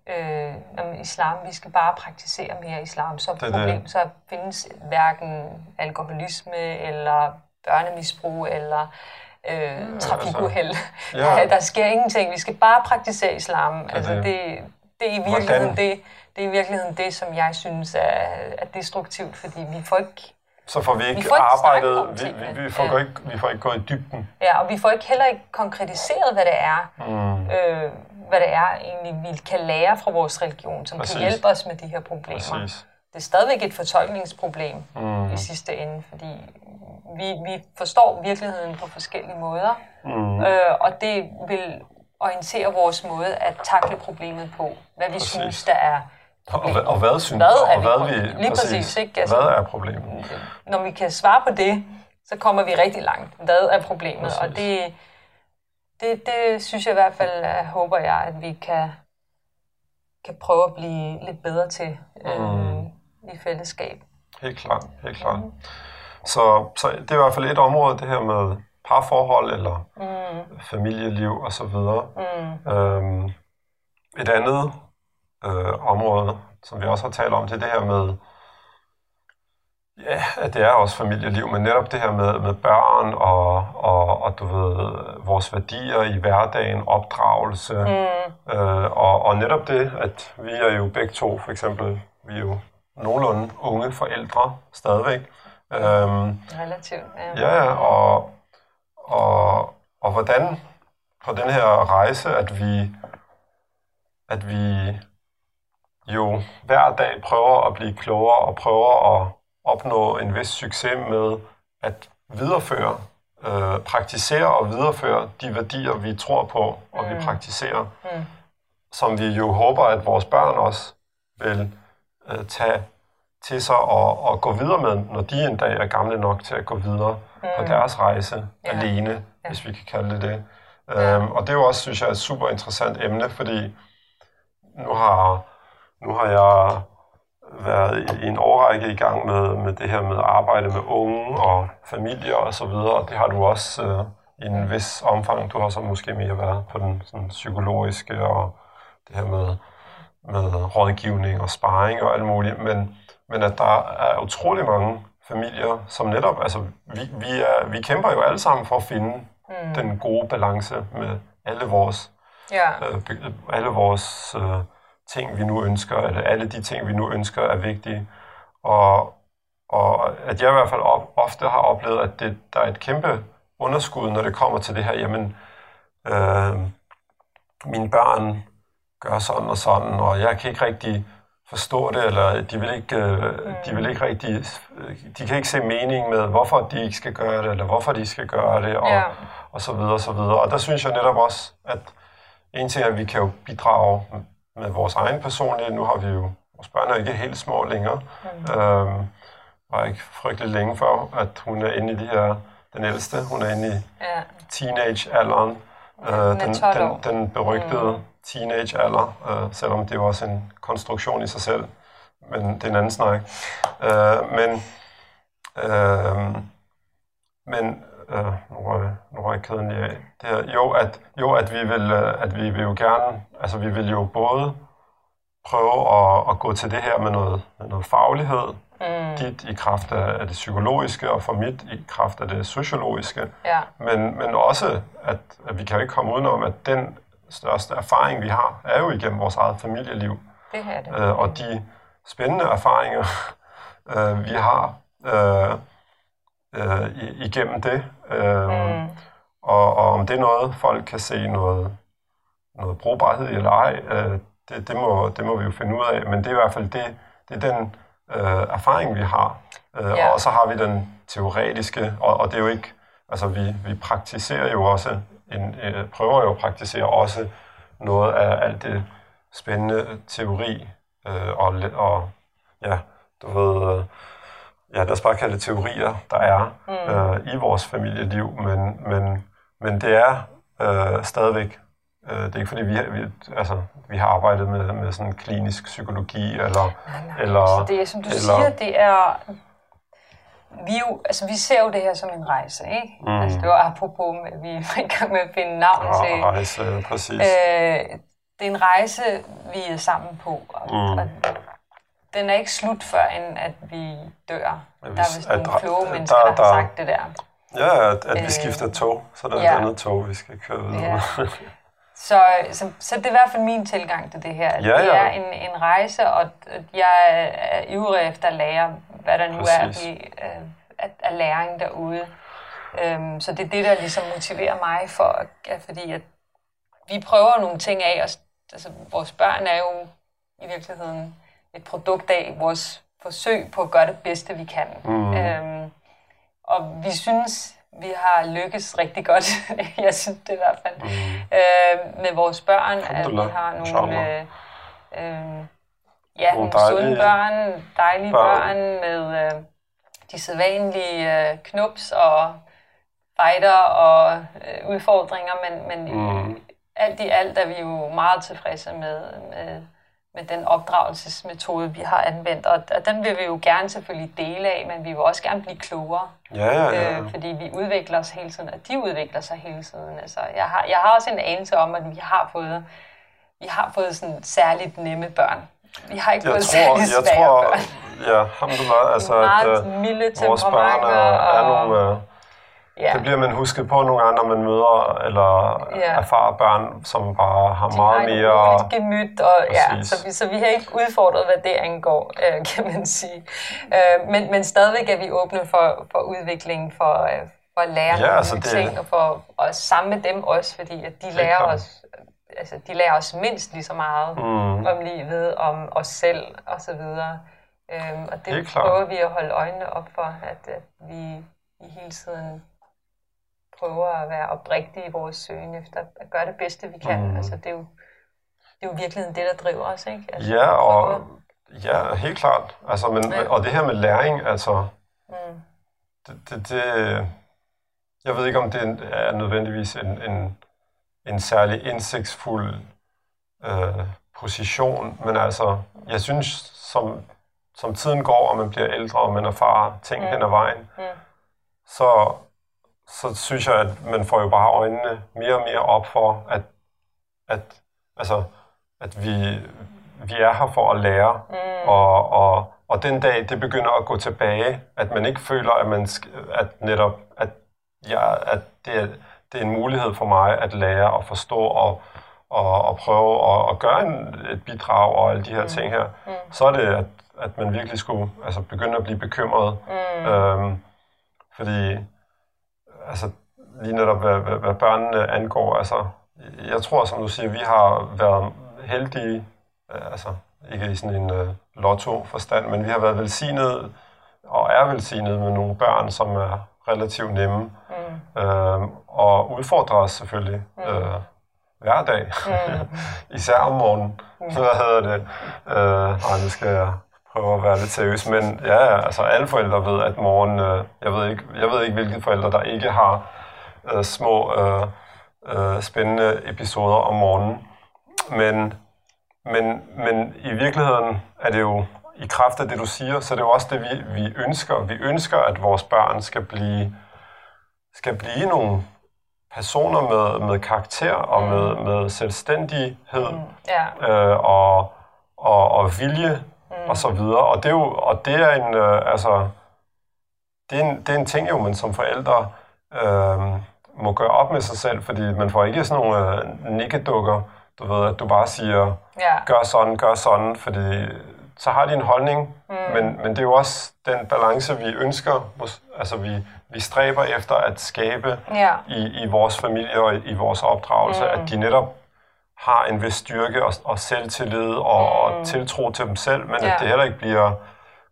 øh, om islam, vi skal bare praktisere mere islam, så, det problem, det. så findes hverken alkoholisme eller børnemisbrug eller øh, trafikuheld. Altså, ja. der sker ingenting. Vi skal bare praktisere islam. Altså, det, det, er i virkeligheden det, det er i virkeligheden det, som jeg synes er, er destruktivt, fordi vi får ikke så får vi ikke, vi får ikke arbejdet, vi, vi, vi, får ja. ikke, vi får ikke gået i dybden. Ja, og vi får ikke heller ikke konkretiseret, hvad det er, mm. øh, hvad det er egentlig, vi kan lære fra vores religion, som Præcis. kan hjælpe os med de her problemer. Præcis. Det er stadigvæk et fortolkningsproblem mm. i sidste ende, fordi vi, vi forstår virkeligheden på forskellige måder, mm. øh, og det vil orientere vores måde at takle problemet på, hvad vi Præcis. synes, der er og, og hvad synes hvad er og hvad vi, lige præcis, præcis ikke? Altså, hvad er problemet? Når vi kan svare på det, så kommer vi rigtig langt. Hvad er problemet? Præcis. Og det, det, det synes jeg i hvert fald, jeg håber jeg, at vi kan, kan prøve at blive lidt bedre til mm. I fællesskab. Helt klart, helt klart. Mm. Så, så det er i hvert fald et område, det her med parforhold eller mm. familieliv og så videre. Mm. Øhm, et andet øh, område, som vi også har talt om, det er det her med, ja, at det er også familieliv, men netop det her med, med børn og, og, og du ved, vores værdier i hverdagen, opdragelse, mm. øh, og, og netop det, at vi er jo begge to, for eksempel, vi er jo nogenlunde unge forældre stadigvæk. Øhm, Relativt, ja. Ja, og, og, og hvordan på den her rejse, at vi, at vi jo hver dag prøver at blive klogere og prøver at opnå en vis succes med at videreføre, øh, praktisere og videreføre de værdier, vi tror på og mm. vi praktiserer, mm. som vi jo håber, at vores børn også vil øh, tage til sig og, og gå videre med, når de en dag er gamle nok til at gå videre mm. på deres rejse ja. alene, ja. hvis vi kan kalde det det. Ja. Øhm, og det er jo også, synes jeg, et super interessant emne, fordi nu har nu har jeg været i en årrække i gang med, med det her med arbejde med unge og familier og så videre, og det har du også øh, i en vis omfang. Du har så måske mere været på den sådan, psykologiske og det her med, med rådgivning og sparring og alt muligt, men, men at der er utrolig mange familier, som netop, altså vi, vi, er, vi kæmper jo alle sammen for at finde mm. den gode balance med alle vores, ja. øh, alle vores øh, ting, vi nu ønsker, eller alle de ting, vi nu ønsker, er vigtige. Og, og at jeg i hvert fald ofte har oplevet, at det, der er et kæmpe underskud, når det kommer til det her, jamen, øh, mine børn gør sådan og sådan, og jeg kan ikke rigtig forstå det, eller de vil ikke, øh, de vil ikke rigtig, de kan ikke se mening med, hvorfor de ikke skal gøre det, eller hvorfor de skal gøre det, og, ja. og så videre, og så videre. Og der synes jeg netop også, at en ting er, at vi kan jo bidrage med vores egen personlige. Nu har vi jo, vores børn er ikke helt små længere. Mm. Øhm, var ikke frygtelig længe før, at hun er inde i de her, den ældste, hun er inde i ja. teenage-alderen. Øh, den, den, den berygtede mm. Teenage-alder, øh, selvom det var også en konstruktion i sig selv. Men det er en anden snak. Øh, men øh, men øh, nu jeg, nu jeg kæden lige af. Det her, jo, at, jo, at vi vil, øh, at vi vil jo gerne, altså vi vil jo både prøve at, at gå til det her med noget, med noget faglighed, mm. dit i kraft af, af det psykologiske, og for mit i kraft af det sociologiske. Ja. Men, men også, at, at vi kan jo ikke komme udenom, at den største erfaring, vi har, er jo igennem vores eget familieliv. Det er det. Øh, og de spændende erfaringer, øh, vi har øh, øh, igennem det. Øh, mm. og, og om det er noget, folk kan se noget, noget brugbarhed eller ej, øh, det, det, må, det må vi jo finde ud af. Men det er i hvert fald det, det er den øh, erfaring, vi har. Øh, ja. Og så har vi den teoretiske, og, og det er jo ikke, altså vi, vi praktiserer jo også, en, øh, prøver jo at praktisere også noget af alt det spændende teori, øh, og, og ja, du ved, øh, ja, lad os bare kalde det teorier, der er mm. øh, i vores familieliv, men, men, men det er øh, stadigvæk Øh, det er ikke fordi, vi vi, altså, vi har arbejdet med, med sådan klinisk psykologi, eller... Nej, nej. eller så det er, som du eller, siger, det er... Vi, jo, altså, vi ser jo det her som en rejse, ikke? Mm. Altså, det var apropos, at vi er i gang med at finde navn ja, til... rejse, præcis. Øh, det er en rejse, vi er sammen på, og, mm. og den er ikke slut før, end at vi dør. Ja, der er vist nogle kloge mennesker, der, der, der har sagt det der. Ja, at, at vi øh, skifter tog, så der er ja. et andet tog, vi skal køre videre ja. Så, så, så det er i hvert fald min tilgang til det her. Ja, ja. Det er en, en rejse, og jeg er ivrig efter at lære, hvad der nu Præcis. er at blive, øh, af, af læring derude. Um, så det er det, der ligesom motiverer mig for, ja, fordi at vi prøver nogle ting af, og altså, vores børn er jo i virkeligheden et produkt af vores forsøg på at gøre det bedste, vi kan. Mm. Um, og vi synes, vi har lykkes rigtig godt. jeg synes det i hvert fald. Mm. Øh, med vores børn, at vi har nogle, øh, øh, ja, nogle, sunde børn, dejlige børn, børn med øh, de sædvanlige øh, knups og fighter og øh, udfordringer, men, men mm. alt i alt er vi jo meget tilfredse med, med med den opdragelsesmetode, vi har anvendt. Og, og den vil vi jo gerne selvfølgelig dele af, men vi vil også gerne blive klogere. Ja, ja, ja. Øh, fordi vi udvikler os hele tiden, og de udvikler sig hele tiden. Altså, jeg, har, jeg har også en anelse om, at vi har fået, vi har fået sådan særligt nemme børn. Vi har ikke jeg tror, jeg tror. Ja, alhamdulillah, altså, at uh, vores børn er, er nogle... Uh, Ja. Det bliver man husket på nogle gange, når man møder eller ja. erfarer børn, som bare har De meget mere... De gemyt, og, ja, så, vi, så vi har ikke udfordret, hvad det angår, øh, kan man sige. Øh, men, men stadigvæk er vi åbne for, for udvikling, for, øh, for at lære ja, nogle altså det... ting, og for at samle dem også, fordi at de lærer os altså, de lærer os mindst lige så meget mm. om livet, om os selv og så videre. Øhm, og det, det prøver vi at holde øjnene op for, at, at vi, vi hele tiden prøver at være oprigtige i vores søgen efter at gøre det bedste, vi kan. Mm. Altså, det, er jo, det er jo virkelig det, der driver os, ikke? Altså, ja, og ja, helt klart. Altså, men, ja. Og det her med læring, altså, mm. det, det, det, jeg ved ikke, om det er nødvendigvis en, en, en særlig indsigtsfuld øh, position, men altså, jeg synes, som, som tiden går, og man bliver ældre, og man erfarer ting mm. hen ad vejen, mm. så så synes jeg, at man får jo bare øjnene mere og mere op for, at, at, altså, at vi, vi er her for at lære. Mm. Og, og, og den dag, det begynder at gå tilbage, at man ikke føler, at, man, at netop, at, ja, at det, er, det er en mulighed for mig at lære og forstå og, og, og prøve at, at gøre en, et bidrag og alle de her mm. ting her, mm. så er det, at, at man virkelig skulle altså, begynde at blive bekymret. Mm. Øhm, fordi altså, lige netop hvad, hvad, hvad børnene angår, altså, jeg tror, som du siger, vi har været heldige, øh, altså ikke i sådan en uh, lotto-forstand, men vi har været velsignet og er velsignet med nogle børn, som er relativt nemme mm. Øh, og udfordrer os selvfølgelig mm. øh, hver dag, mm. især om morgenen. Mm. Så hvad hedder det? Øh, ej, nu skal jeg prøve at være lidt seriøs, men ja, altså alle forældre ved, at morgen, øh, jeg, ved ikke, jeg ved ikke, hvilke forældre, der ikke har øh, små øh, øh, spændende episoder om morgenen. Men, men, men i virkeligheden er det jo i kraft af det, du siger, så det er jo også det, vi, vi ønsker. Vi ønsker, at vores børn skal blive, skal blive nogle personer med, med karakter og mm. med, med selvstændighed mm. yeah. øh, og, og, og vilje mm. og så videre. Og det er jo og det er en, øh, altså, det er en, det er en ting jo, man som forældre øh, må gøre op med sig selv, fordi man får ikke sådan nogle øh, nikkedukker, du ved, at du bare siger, ja. gør sådan, gør sådan, fordi så har de en holdning, mm. men, men det er jo også den balance, vi ønsker, altså vi, vi stræber efter at skabe Ja. i, i vores familie og i, i vores opdragelse, Mm. at de netop har en vis styrke og, og selvtillid og, mm. og tiltro til dem selv, men Ja. at det heller ikke bliver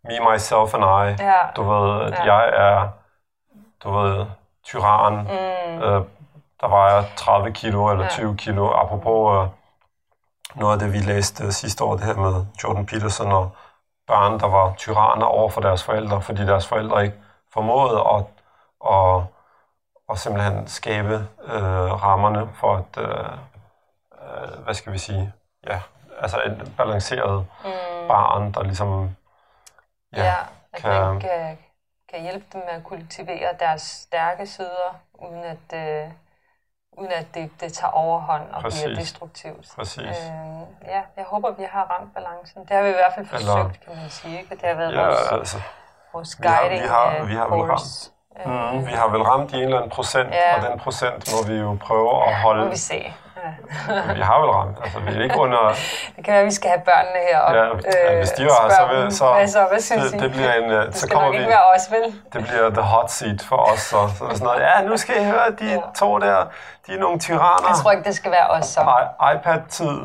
me, myself and I. Ja. Du ved, at Ja. jeg er, du ved, tyran, Mm. øh, der vejer 30 kilo eller Ja. 20 kilo. Apropos øh, noget af det, vi læste sidste år, det her med Jordan Peterson og børn, der var tyranner over for deres forældre, fordi deres forældre ikke formåede at, at, at simpelthen skabe øh, rammerne for et, øh, øh, hvad skal vi sige, ja, altså et balanceret Mm. barn, der ligesom Ja, ja at kan- man kan, kan hjælpe dem med at kultivere deres stærke sider, uden at, øh, uden at det, det tager overhånd og Præcis. bliver destruktivt. præcis. Øh, ja, jeg håber, vi har ramt balancen. Det har vi i hvert fald Eller- forsøgt, kan man sige. Ikke? Det har været Ja, vores, altså, vores vi har- guiding vi har- øh, vi har vel course. Øh, mm, vi har vel ramt i en eller anden procent, Ja. og den procent må vi jo prøve at må holde. vi se. Ja. Vi har vel ramt, altså vi er ikke under... Det kan være, at vi skal have børnene her og Ja, ja, hvis de var her, så vil- så- hvad, så, hvad synes Det, det bliver en... øh, det Så kommer vi... ikke være os, vel? Det bliver the hot seat for os, så, så sådan noget, ja, nu skal I høre, de Ja. to der, de er nogle tyranner. Jeg tror ikke, det skal være os så. I- iPad-tid.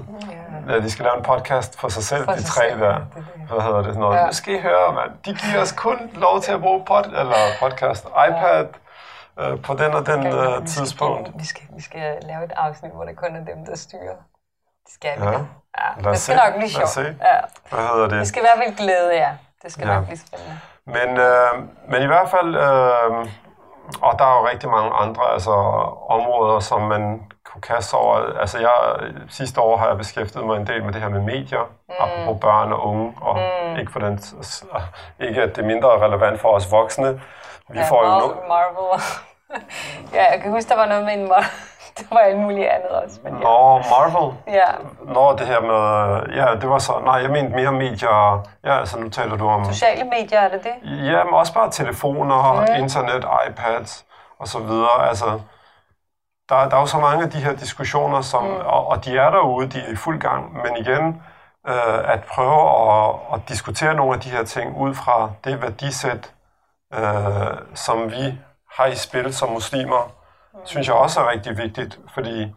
Ja. Ja, de skal lave en podcast for sig selv, For de sig tre selv, der. er. Hvad hedder det? Sådan noget. Ja. Nu skal I høre, mand. De giver os kun lov til at bruge pod, eller podcast, iPad øh, på den og den Okay, øh, vi skal tidspunkt. give- Vi skal, vi skal lave et afsnit, hvor det kun er dem, der styrer. Det skal vi. Ja. Ja. Lad ja det skal se. nok blive sjovt. Ja. Hvad hedder det? Det skal i hvert fald glæde jer. Det skal Ja. nok blive spændende. Men, øh, men i hvert fald, øh, og der er jo rigtig mange andre altså, områder, som man kunne kaste over. Altså jeg, sidste år har jeg beskæftiget mig en del med det her med medier, mm. apropos børn og unge, og mm. ikke, for den, ikke at det er mindre relevant for os voksne. Vi ja, får jo nu, Marvel. ja, jeg kan huske, der var noget med en Mar- Det var alt muligt andet også. Men ja. Nå, Marvel. ja. Nå, det her med... Ja, det var så... Nej, jeg mente mere medier... Ja, altså nu taler du om... Sociale medier, er det det? Ja, men også bare telefoner, mm. internet, iPads og så videre. Altså, der, der er jo så mange af de her diskussioner, som, mm. og, og de er derude, de er i fuld gang. Men igen, øh, at prøve at, at diskutere nogle af de her ting ud fra det værdisæt, øh, som vi har i spil som muslimer, mm. synes jeg også er rigtig vigtigt, fordi,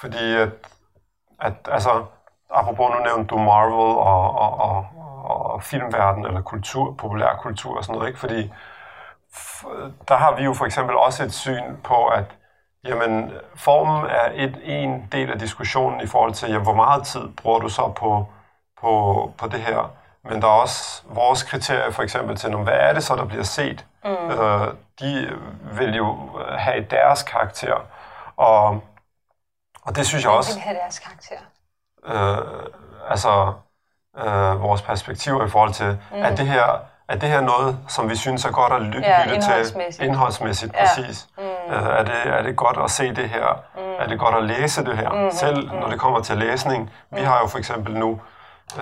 fordi at, at altså, apropos nu nævnte du Marvel og, og, og, og filmverden eller kultur, populærkultur og sådan noget, ikke? fordi der har vi jo for eksempel også et syn på, at jamen, formen er et, en del af diskussionen i forhold til, jamen, hvor meget tid bruger du så på, på, på det her. Men der er også vores kriterier for eksempel til, hvad er det så, der bliver set? Mm. Øh, de vil jo have deres karakter. Og, og det synes jeg også vil have deres karakter. øh, altså øh, vores perspektiver i forhold til, mm. er, det her, er det her noget, som vi synes er godt at ly- Ja, lytte til? indholdsmæssigt. Indholdsmæssigt, Ja. præcis. Mm. Øh, er, det, er det godt at se det her? Mm. Er det godt at læse det her? Mm. Selv når det kommer til læsning. Vi har jo for eksempel nu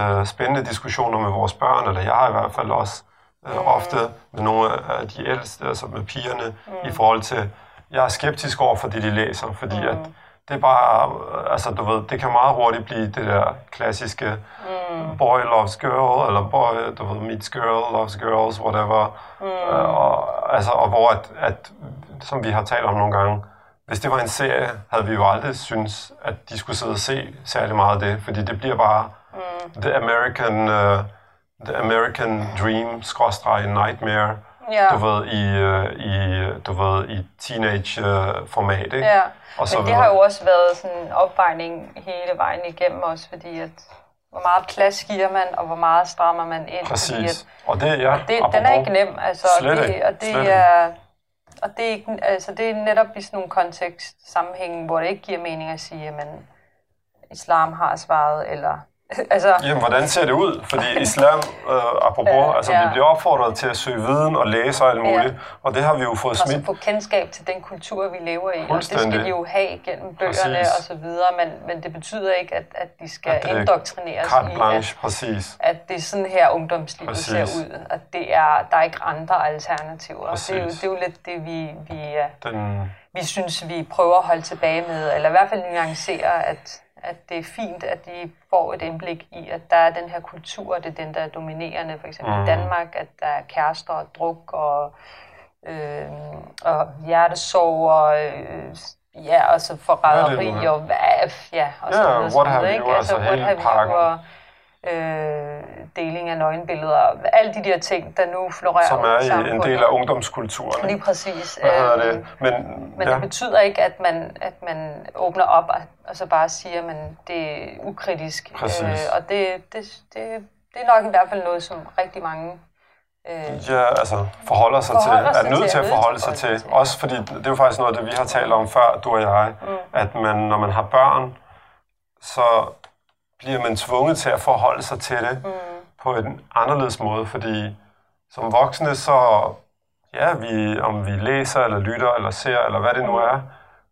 øh, spændende diskussioner med vores børn, eller jeg har i hvert fald også øh, ofte med nogle af de ældste, altså med pigerne, mm. i forhold til, jeg er skeptisk over for det, de læser, fordi mm. at det er bare, øh, altså du ved, det kan meget hurtigt blive det der klassiske mm. boy loves girl, eller boy, du ved, meets girl, loves girls, whatever. Mm. Øh, og, altså, og hvor at, at, som vi har talt om nogle gange, hvis det var en serie, havde vi jo aldrig synes, at de skulle sidde og se særlig meget af det, fordi det bliver bare mm. the American, uh, the American dream, skråstreg nightmare, Ja. du ved, i, uh, i, du ved, i teenage-format, ikke? Ja, Og så men det videre. har jo også været sådan en opvejning hele vejen igennem også, fordi at hvor meget plads giver man, og hvor meget strammer man ind. Fordi Præcis. at Og det, ja, det, den er ikke nem, altså, og Slet det, ikke. og det Slet er, og det er, ikke, altså, det er netop i sådan nogle kontekst sammenhænge, hvor det ikke giver mening at sige, at islam har svaret, eller altså, Jamen, hvordan ser det ud? Fordi islam, øh, apropos, Øh, altså ja. vi bliver opfordret til at søge viden og læse og alt muligt, og det har vi jo fået og så smidt. få kendskab til den kultur, vi lever i. Og det skal de jo have gennem bøgerne Præcis. og så videre, men, men det betyder ikke, at, at de skal At er indoktrineres Carte i, at, blanche, præcis. at det er sådan her ungdomslivet Præcis. ser ud. At det er, der er ikke andre alternativer. Og Det er, jo, Præcis. det er jo lidt det, vi, vi, er- Den, vi synes, vi prøver at holde tilbage med, eller i hvert fald nuancere, at, at det er fint, at de får et indblik i, at der er den her kultur, og det er den, der er dominerende, for eksempel mm. i Danmark, at der er kærester og druk og, øh, og hjertesorg og øh, ja, og så forræderi og hvad, ja, og så yeah, videre, what have you, altså, altså hele pakken. Og, øh, deling af nøgenbilleder, alle de der ting, der nu florerer Som er i en del af ungdomskulturen. Lige præcis. Hvad hedder det? Øhm, men, men ja. det betyder ikke, at man, at man åbner op og, og så bare siger, at det er ukritisk. Præcis. Øh, og det, det, det, det er nok i hvert fald noget, som rigtig mange Øh, ja, altså forholder sig forholder til, sig er nødt til at forholde sig til. til. Også fordi det er jo faktisk noget af det, vi har talt om før, du og jeg, mm. at man, når man har børn, så bliver man tvunget til at forholde sig til det mm. på en anderledes måde, fordi som voksne, så ja, vi, om vi læser, eller lytter, eller ser, eller hvad det nu er,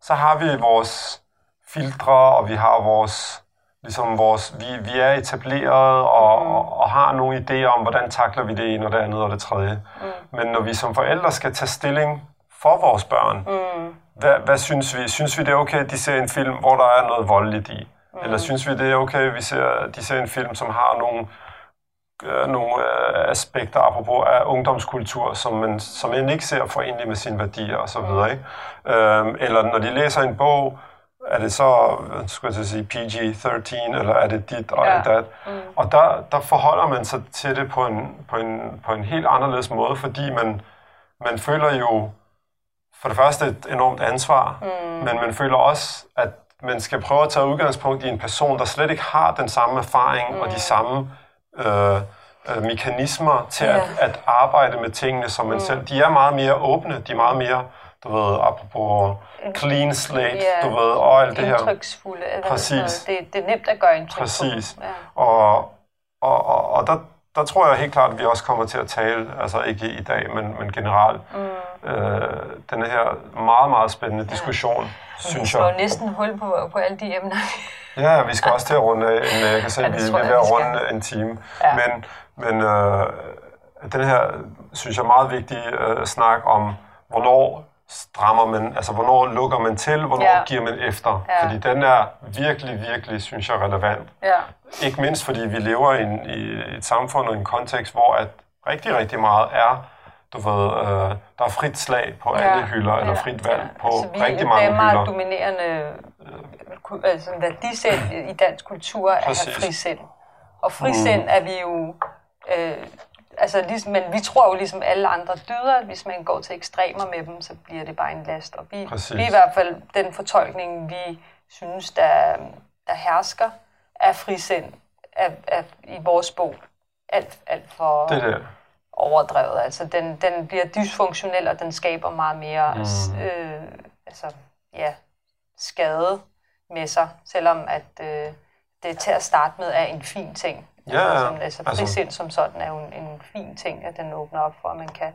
så har vi vores filtre, og vi har vores, ligesom vores, vi, vi er etableret, og, mm. og, og har nogle idéer om, hvordan takler vi det ene, og det andet, og det tredje. Mm. Men når vi som forældre skal tage stilling for vores børn, mm. hvad, hvad synes vi? Synes vi, det er okay, at de ser en film, hvor der er noget voldeligt i? Mm. Eller synes vi, det er okay, vi ser, de ser en film, som har nogle, øh, nogle øh, aspekter, apropos af ungdomskultur, som man, som man ikke ser forenligt med sine værdier osv. Mm. Øhm, eller når de læser en bog, er det så, skulle jeg sige, PG-13, eller er det dit og ja. dat? Mm. Og der, der forholder man sig til det på en, på en, på en helt anderledes måde, fordi man, man føler jo for det første et enormt ansvar, mm. men man føler også, at man skal prøve at tage udgangspunkt i en person, der slet ikke har den samme erfaring mm. og de mm. samme øh, øh, mekanismer til yeah. at, at arbejde med tingene som man mm. selv. De er meget mere åbne, de er meget mere, du ved, apropos clean slate, yeah. du ved, og alt det her. Indtryksfulde. Præcis. Det, det er nemt at gøre indtryk Præcis. Ja. Og, og, og, og der, der tror jeg helt klart, at vi også kommer til at tale, altså ikke i dag, men, men generelt, mm. øh, den her meget, meget spændende diskussion, ja. synes jeg. Vi slår næsten hul på, på alle de emner. ja, vi skal også til at runde en, jeg kan se, ja, vi, vi er ved at runde en time. Ja. Men, men øh, den her, synes jeg, meget vigtige øh, snak om, hvornår strammer man, altså hvornår lukker man til, hvornår ja. giver man efter. Ja. Fordi den er virkelig, virkelig, synes jeg, relevant. Ja. Ikke mindst fordi vi lever i, en, i et samfund og en kontekst, hvor at rigtig, rigtig meget er, du ved, øh, der er frit slag på ja. alle hylder, ja. eller frit valg ja. på altså, rigtig mange hylder. Det er meget dominerende altså, værdisæt i dansk kultur er frisind. Og frisind mm. er vi jo øh, altså, ligesom, men vi tror jo ligesom alle andre dyder, at hvis man går til ekstremer med dem, så bliver det bare en last. Og vi, vi er i hvert fald den fortolkning, vi synes, der, der hersker af frisind af, af, i vores bog. Alt, alt for det der. overdrevet. Altså, den, den bliver dysfunktionel, og den skaber meget mere mm. øh, altså, ja, skade med sig, selvom at øh, det til at starte med er en fin ting. Ja, altså, som, altså, altså frisind som sådan er jo en, en fin ting, at den åbner op for, at man kan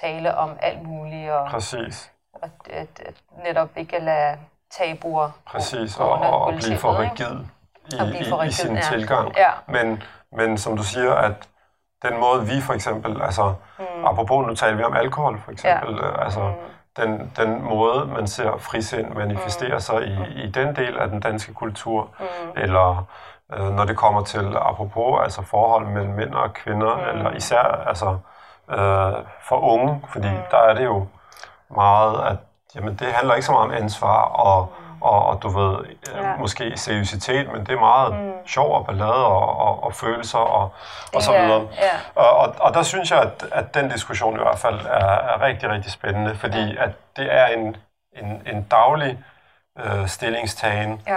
tale om alt muligt. Og, Præcis. At, at, at netop ikke at lade tabuer Præcis, og, og, og blive for rigid i, for rigid, i, i sin ja. tilgang. Ja. Men, men som du siger, at den måde vi for eksempel, altså mm. apropos nu taler vi om alkohol for eksempel, ja. altså mm. den, den måde man ser frisind manifestere mm. sig i, i den del af den danske kultur, mm. eller øh, når det kommer til, apropos, altså forhold mellem mænd og kvinder, mm. eller især altså, øh, for unge, fordi mm. der er det jo meget, at jamen, det handler ikke så meget om ansvar og, mm. og, og du ved, øh, ja. måske seriøsitet, men det er meget mm. sjov og ballade og, og, og følelser og, og så videre. Yeah. Og, og, og der synes jeg, at, at den diskussion i hvert fald er, er rigtig, rigtig spændende, fordi ja. at det er en, en, en daglig øh, stillingstagen, ja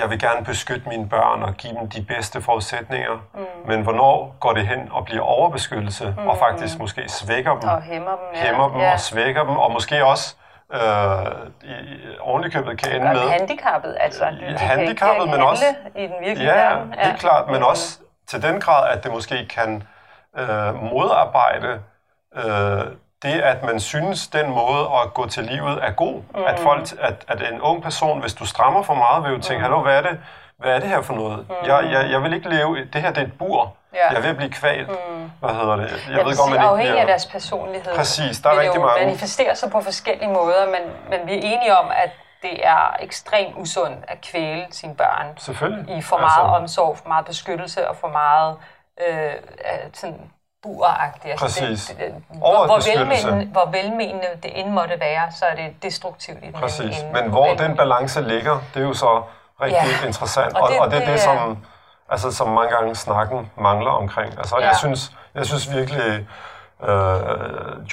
jeg vil gerne beskytte mine børn og give dem de bedste forudsætninger, mm. men hvornår går det hen og bliver overbeskyttelse, mm. og faktisk måske svækker dem, og hæmmer dem, ja. hæmmer dem ja. og svækker dem, og måske også øh, i, ovenikøbet kan ende med... handicappet, altså. Du, handicappet, men også... I den virkelige ja, verden. Ja, helt klart, men mm. også til den grad, at det måske kan øh, modarbejde øh, det, at man synes, den måde at gå til livet er god. Mm. At, folk, at, at en ung person, hvis du strammer for meget, vil jo tænke, mm. hallo, hvad er det? Hvad er det her for noget? Mm. Jeg, jeg, jeg vil ikke leve... Det her det er et bur. Ja. Jeg at blive kvalt. Mm. Hvad hedder det? Jeg, jeg ved godt, man ikke afhængig af deres personlighed. Præcis, der er rigtig mange. manifesterer sig på forskellige måder, men, men vi er enige om, at det er ekstremt usundt at kvæle sine børn Selvfølgelig. i for meget altså... omsorg, for meget beskyttelse og for meget øh, sådan buragtigt. Altså Præcis. Det, det, hvor, hvor, velmenende, hvor velmenende det end måtte være, så er det destruktivt i den Præcis. Ende, Men hvor den balance ligger, det er jo så rigtig ja. interessant. Og, og, det, og det er det, det, som, altså, som mange gange snakken mangler omkring. Altså, ja. jeg, synes, jeg synes virkelig, uh,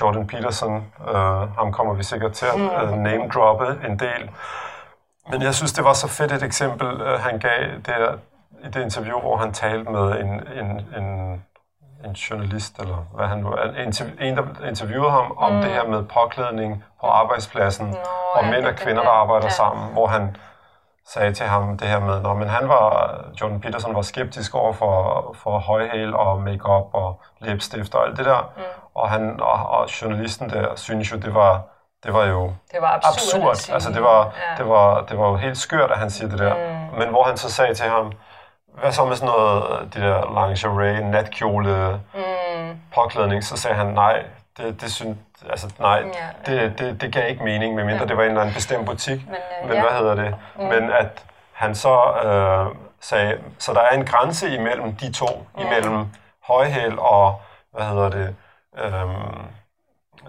Jordan Peterson, uh, ham kommer vi sikkert til at uh, name-droppe en del. Men jeg synes, det var så fedt et eksempel, uh, han gav der, i det interview, hvor han talte med en, en, en en journalist, eller hvad han nu en, der interviewede ham om mm. det her med påklædning på arbejdspladsen, Nå, og ja, mænd og kvinder, der arbejder ja. sammen, hvor han sagde til ham det her med, når, men han var, Jordan Peterson var skeptisk over for, for højhæl og makeup og læbstift og alt det der, mm. og, han, og, og journalisten der synes jo, det var, det var jo det var absurd. absurd. Altså, det var, ja. det, var, det var jo helt skørt, at han siger det der. Mm. Men hvor han så sagde til ham, hvad så med sådan noget, de der lingerie, natkjole, mm. påklædning, så sagde han, nej, det, det synes, altså nej, ja. det, det, det gav ikke mening, medmindre ja. det var en eller anden bestemt butik. Men, øh, Men ja. hvad hedder det? Mm. Men at han så øh, sagde, så der er en grænse imellem de to, mm. imellem højhæl og, hvad hedder det, øhm,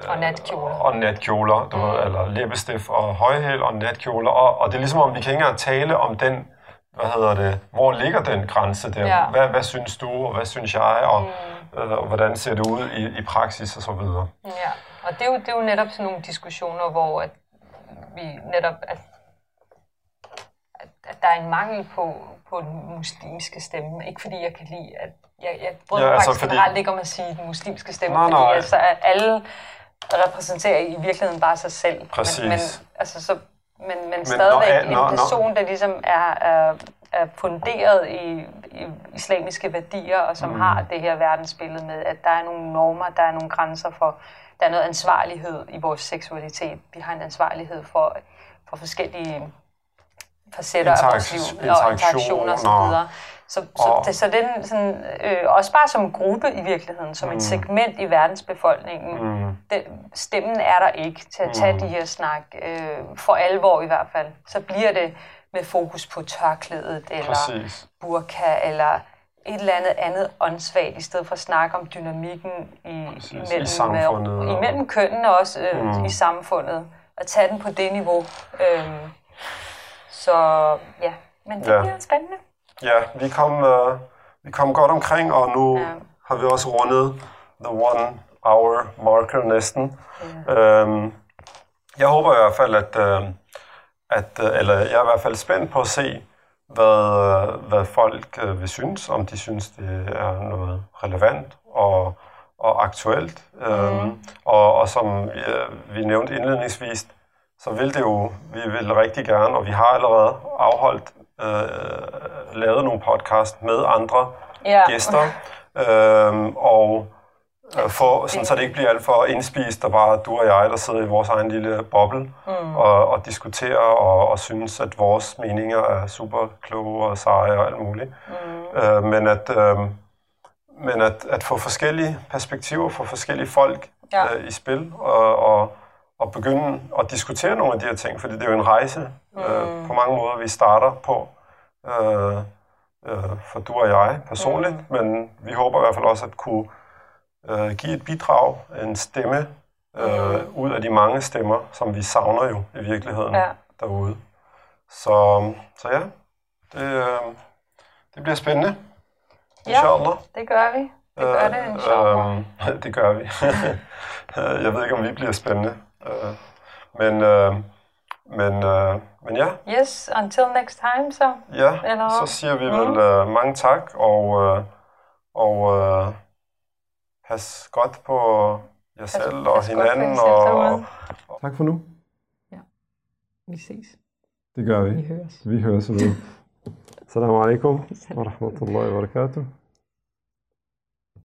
og natkjoler. Og natkjoler, du mm. ved, eller læbestift og højhæl og natkjoler. Og, og det er ligesom om, vi kan ikke engang tale om den hvad hedder det, hvor ligger den grænse der? Ja. Hvad, hvad synes du, og hvad synes jeg, og mm. øh, hvordan ser det ud i, i praksis og så videre? Ja, og det er, jo, det er jo netop sådan nogle diskussioner, hvor at vi netop, at, at, at der er en mangel på, på den muslimske stemme. Ikke fordi jeg kan lide, at jeg, jeg bryder ja, altså faktisk fordi... generelt ikke om at sige den muslimske stemme, nej, nej. fordi altså, at alle repræsenterer i virkeligheden bare sig selv. Præcis. Men, men altså, så men, men, stadigvæk når, når, en person, der ligesom er, er, er funderet i, i islamiske værdier, og som mm. har det her verdensbillede med, at der er nogle normer, der er nogle grænser for, der er noget ansvarlighed i vores seksualitet. Vi har en ansvarlighed for, for forskellige facetter af vores liv, og interaktioner osv. Så, så, og, det, så den sådan, øh, også bare som gruppe i virkeligheden, som mm. et segment i verdensbefolkningen, mm. den, stemmen er der ikke til at tage mm. de her snak, øh, for alvor i hvert fald. Så bliver det med fokus på tørklædet, eller Præcis. burka, eller et eller andet andet åndssvagt, i stedet for at snakke om dynamikken i, imellem, I samfundet, med, imellem kønnene også øh, mm. i samfundet. At tage den på det niveau. Øh, så ja, men det ja. bliver spændende. Ja, vi kom, uh, vi kom godt omkring, og nu ja. har vi også rundet the one hour marker næsten. Ja. Um, jeg håber i hvert fald, at, uh, at uh, eller jeg er i hvert fald spændt på at se, hvad, uh, hvad folk uh, vil synes, om de synes, det er noget relevant og, og aktuelt. Mm. Um, og, og som uh, vi nævnte indledningsvis, så vil det jo, vi vil rigtig gerne, og vi har allerede afholdt øh, lavet nogle podcast med andre ja. gæster, øh, og øh, for, sådan, så det ikke bliver alt for indspist, og bare du og jeg, der sidder i vores egen lille boble mm. og, og diskuterer og, og synes, at vores meninger er super kloge og seje og alt muligt. Mm. Øh, men at, øh, men at, at få forskellige perspektiver, få forskellige folk ja. øh, i spil, og, og, og begynde at diskutere nogle af de her ting, fordi det er jo en rejse øh, mm. øh, på mange måder, vi starter på, øh, øh, for du og jeg personligt, mm. men vi håber i hvert fald også at kunne øh, give et bidrag, en stemme, øh, mm. ud af de mange stemmer, som vi savner jo i virkeligheden ja. derude. Så, så ja, det, øh, det bliver spændende. Ja, det gør vi. Det gør det, øh, inshallah. Øh, det gør vi. jeg ved ikke, om vi bliver spændende. Øh, men, øh, men, øh, men ja. Yes, until next time så. Ja, Eller... så siger vi vel uh, mange tak, og, uh, og uh, pas godt på jer pas, selv og hinanden. Selv, og, og, tak for nu. Ja, vi ses. Det gør vi. Vi høres. Vi høres. Assalamu alaikum wa rahmatullahi wa barakatuh.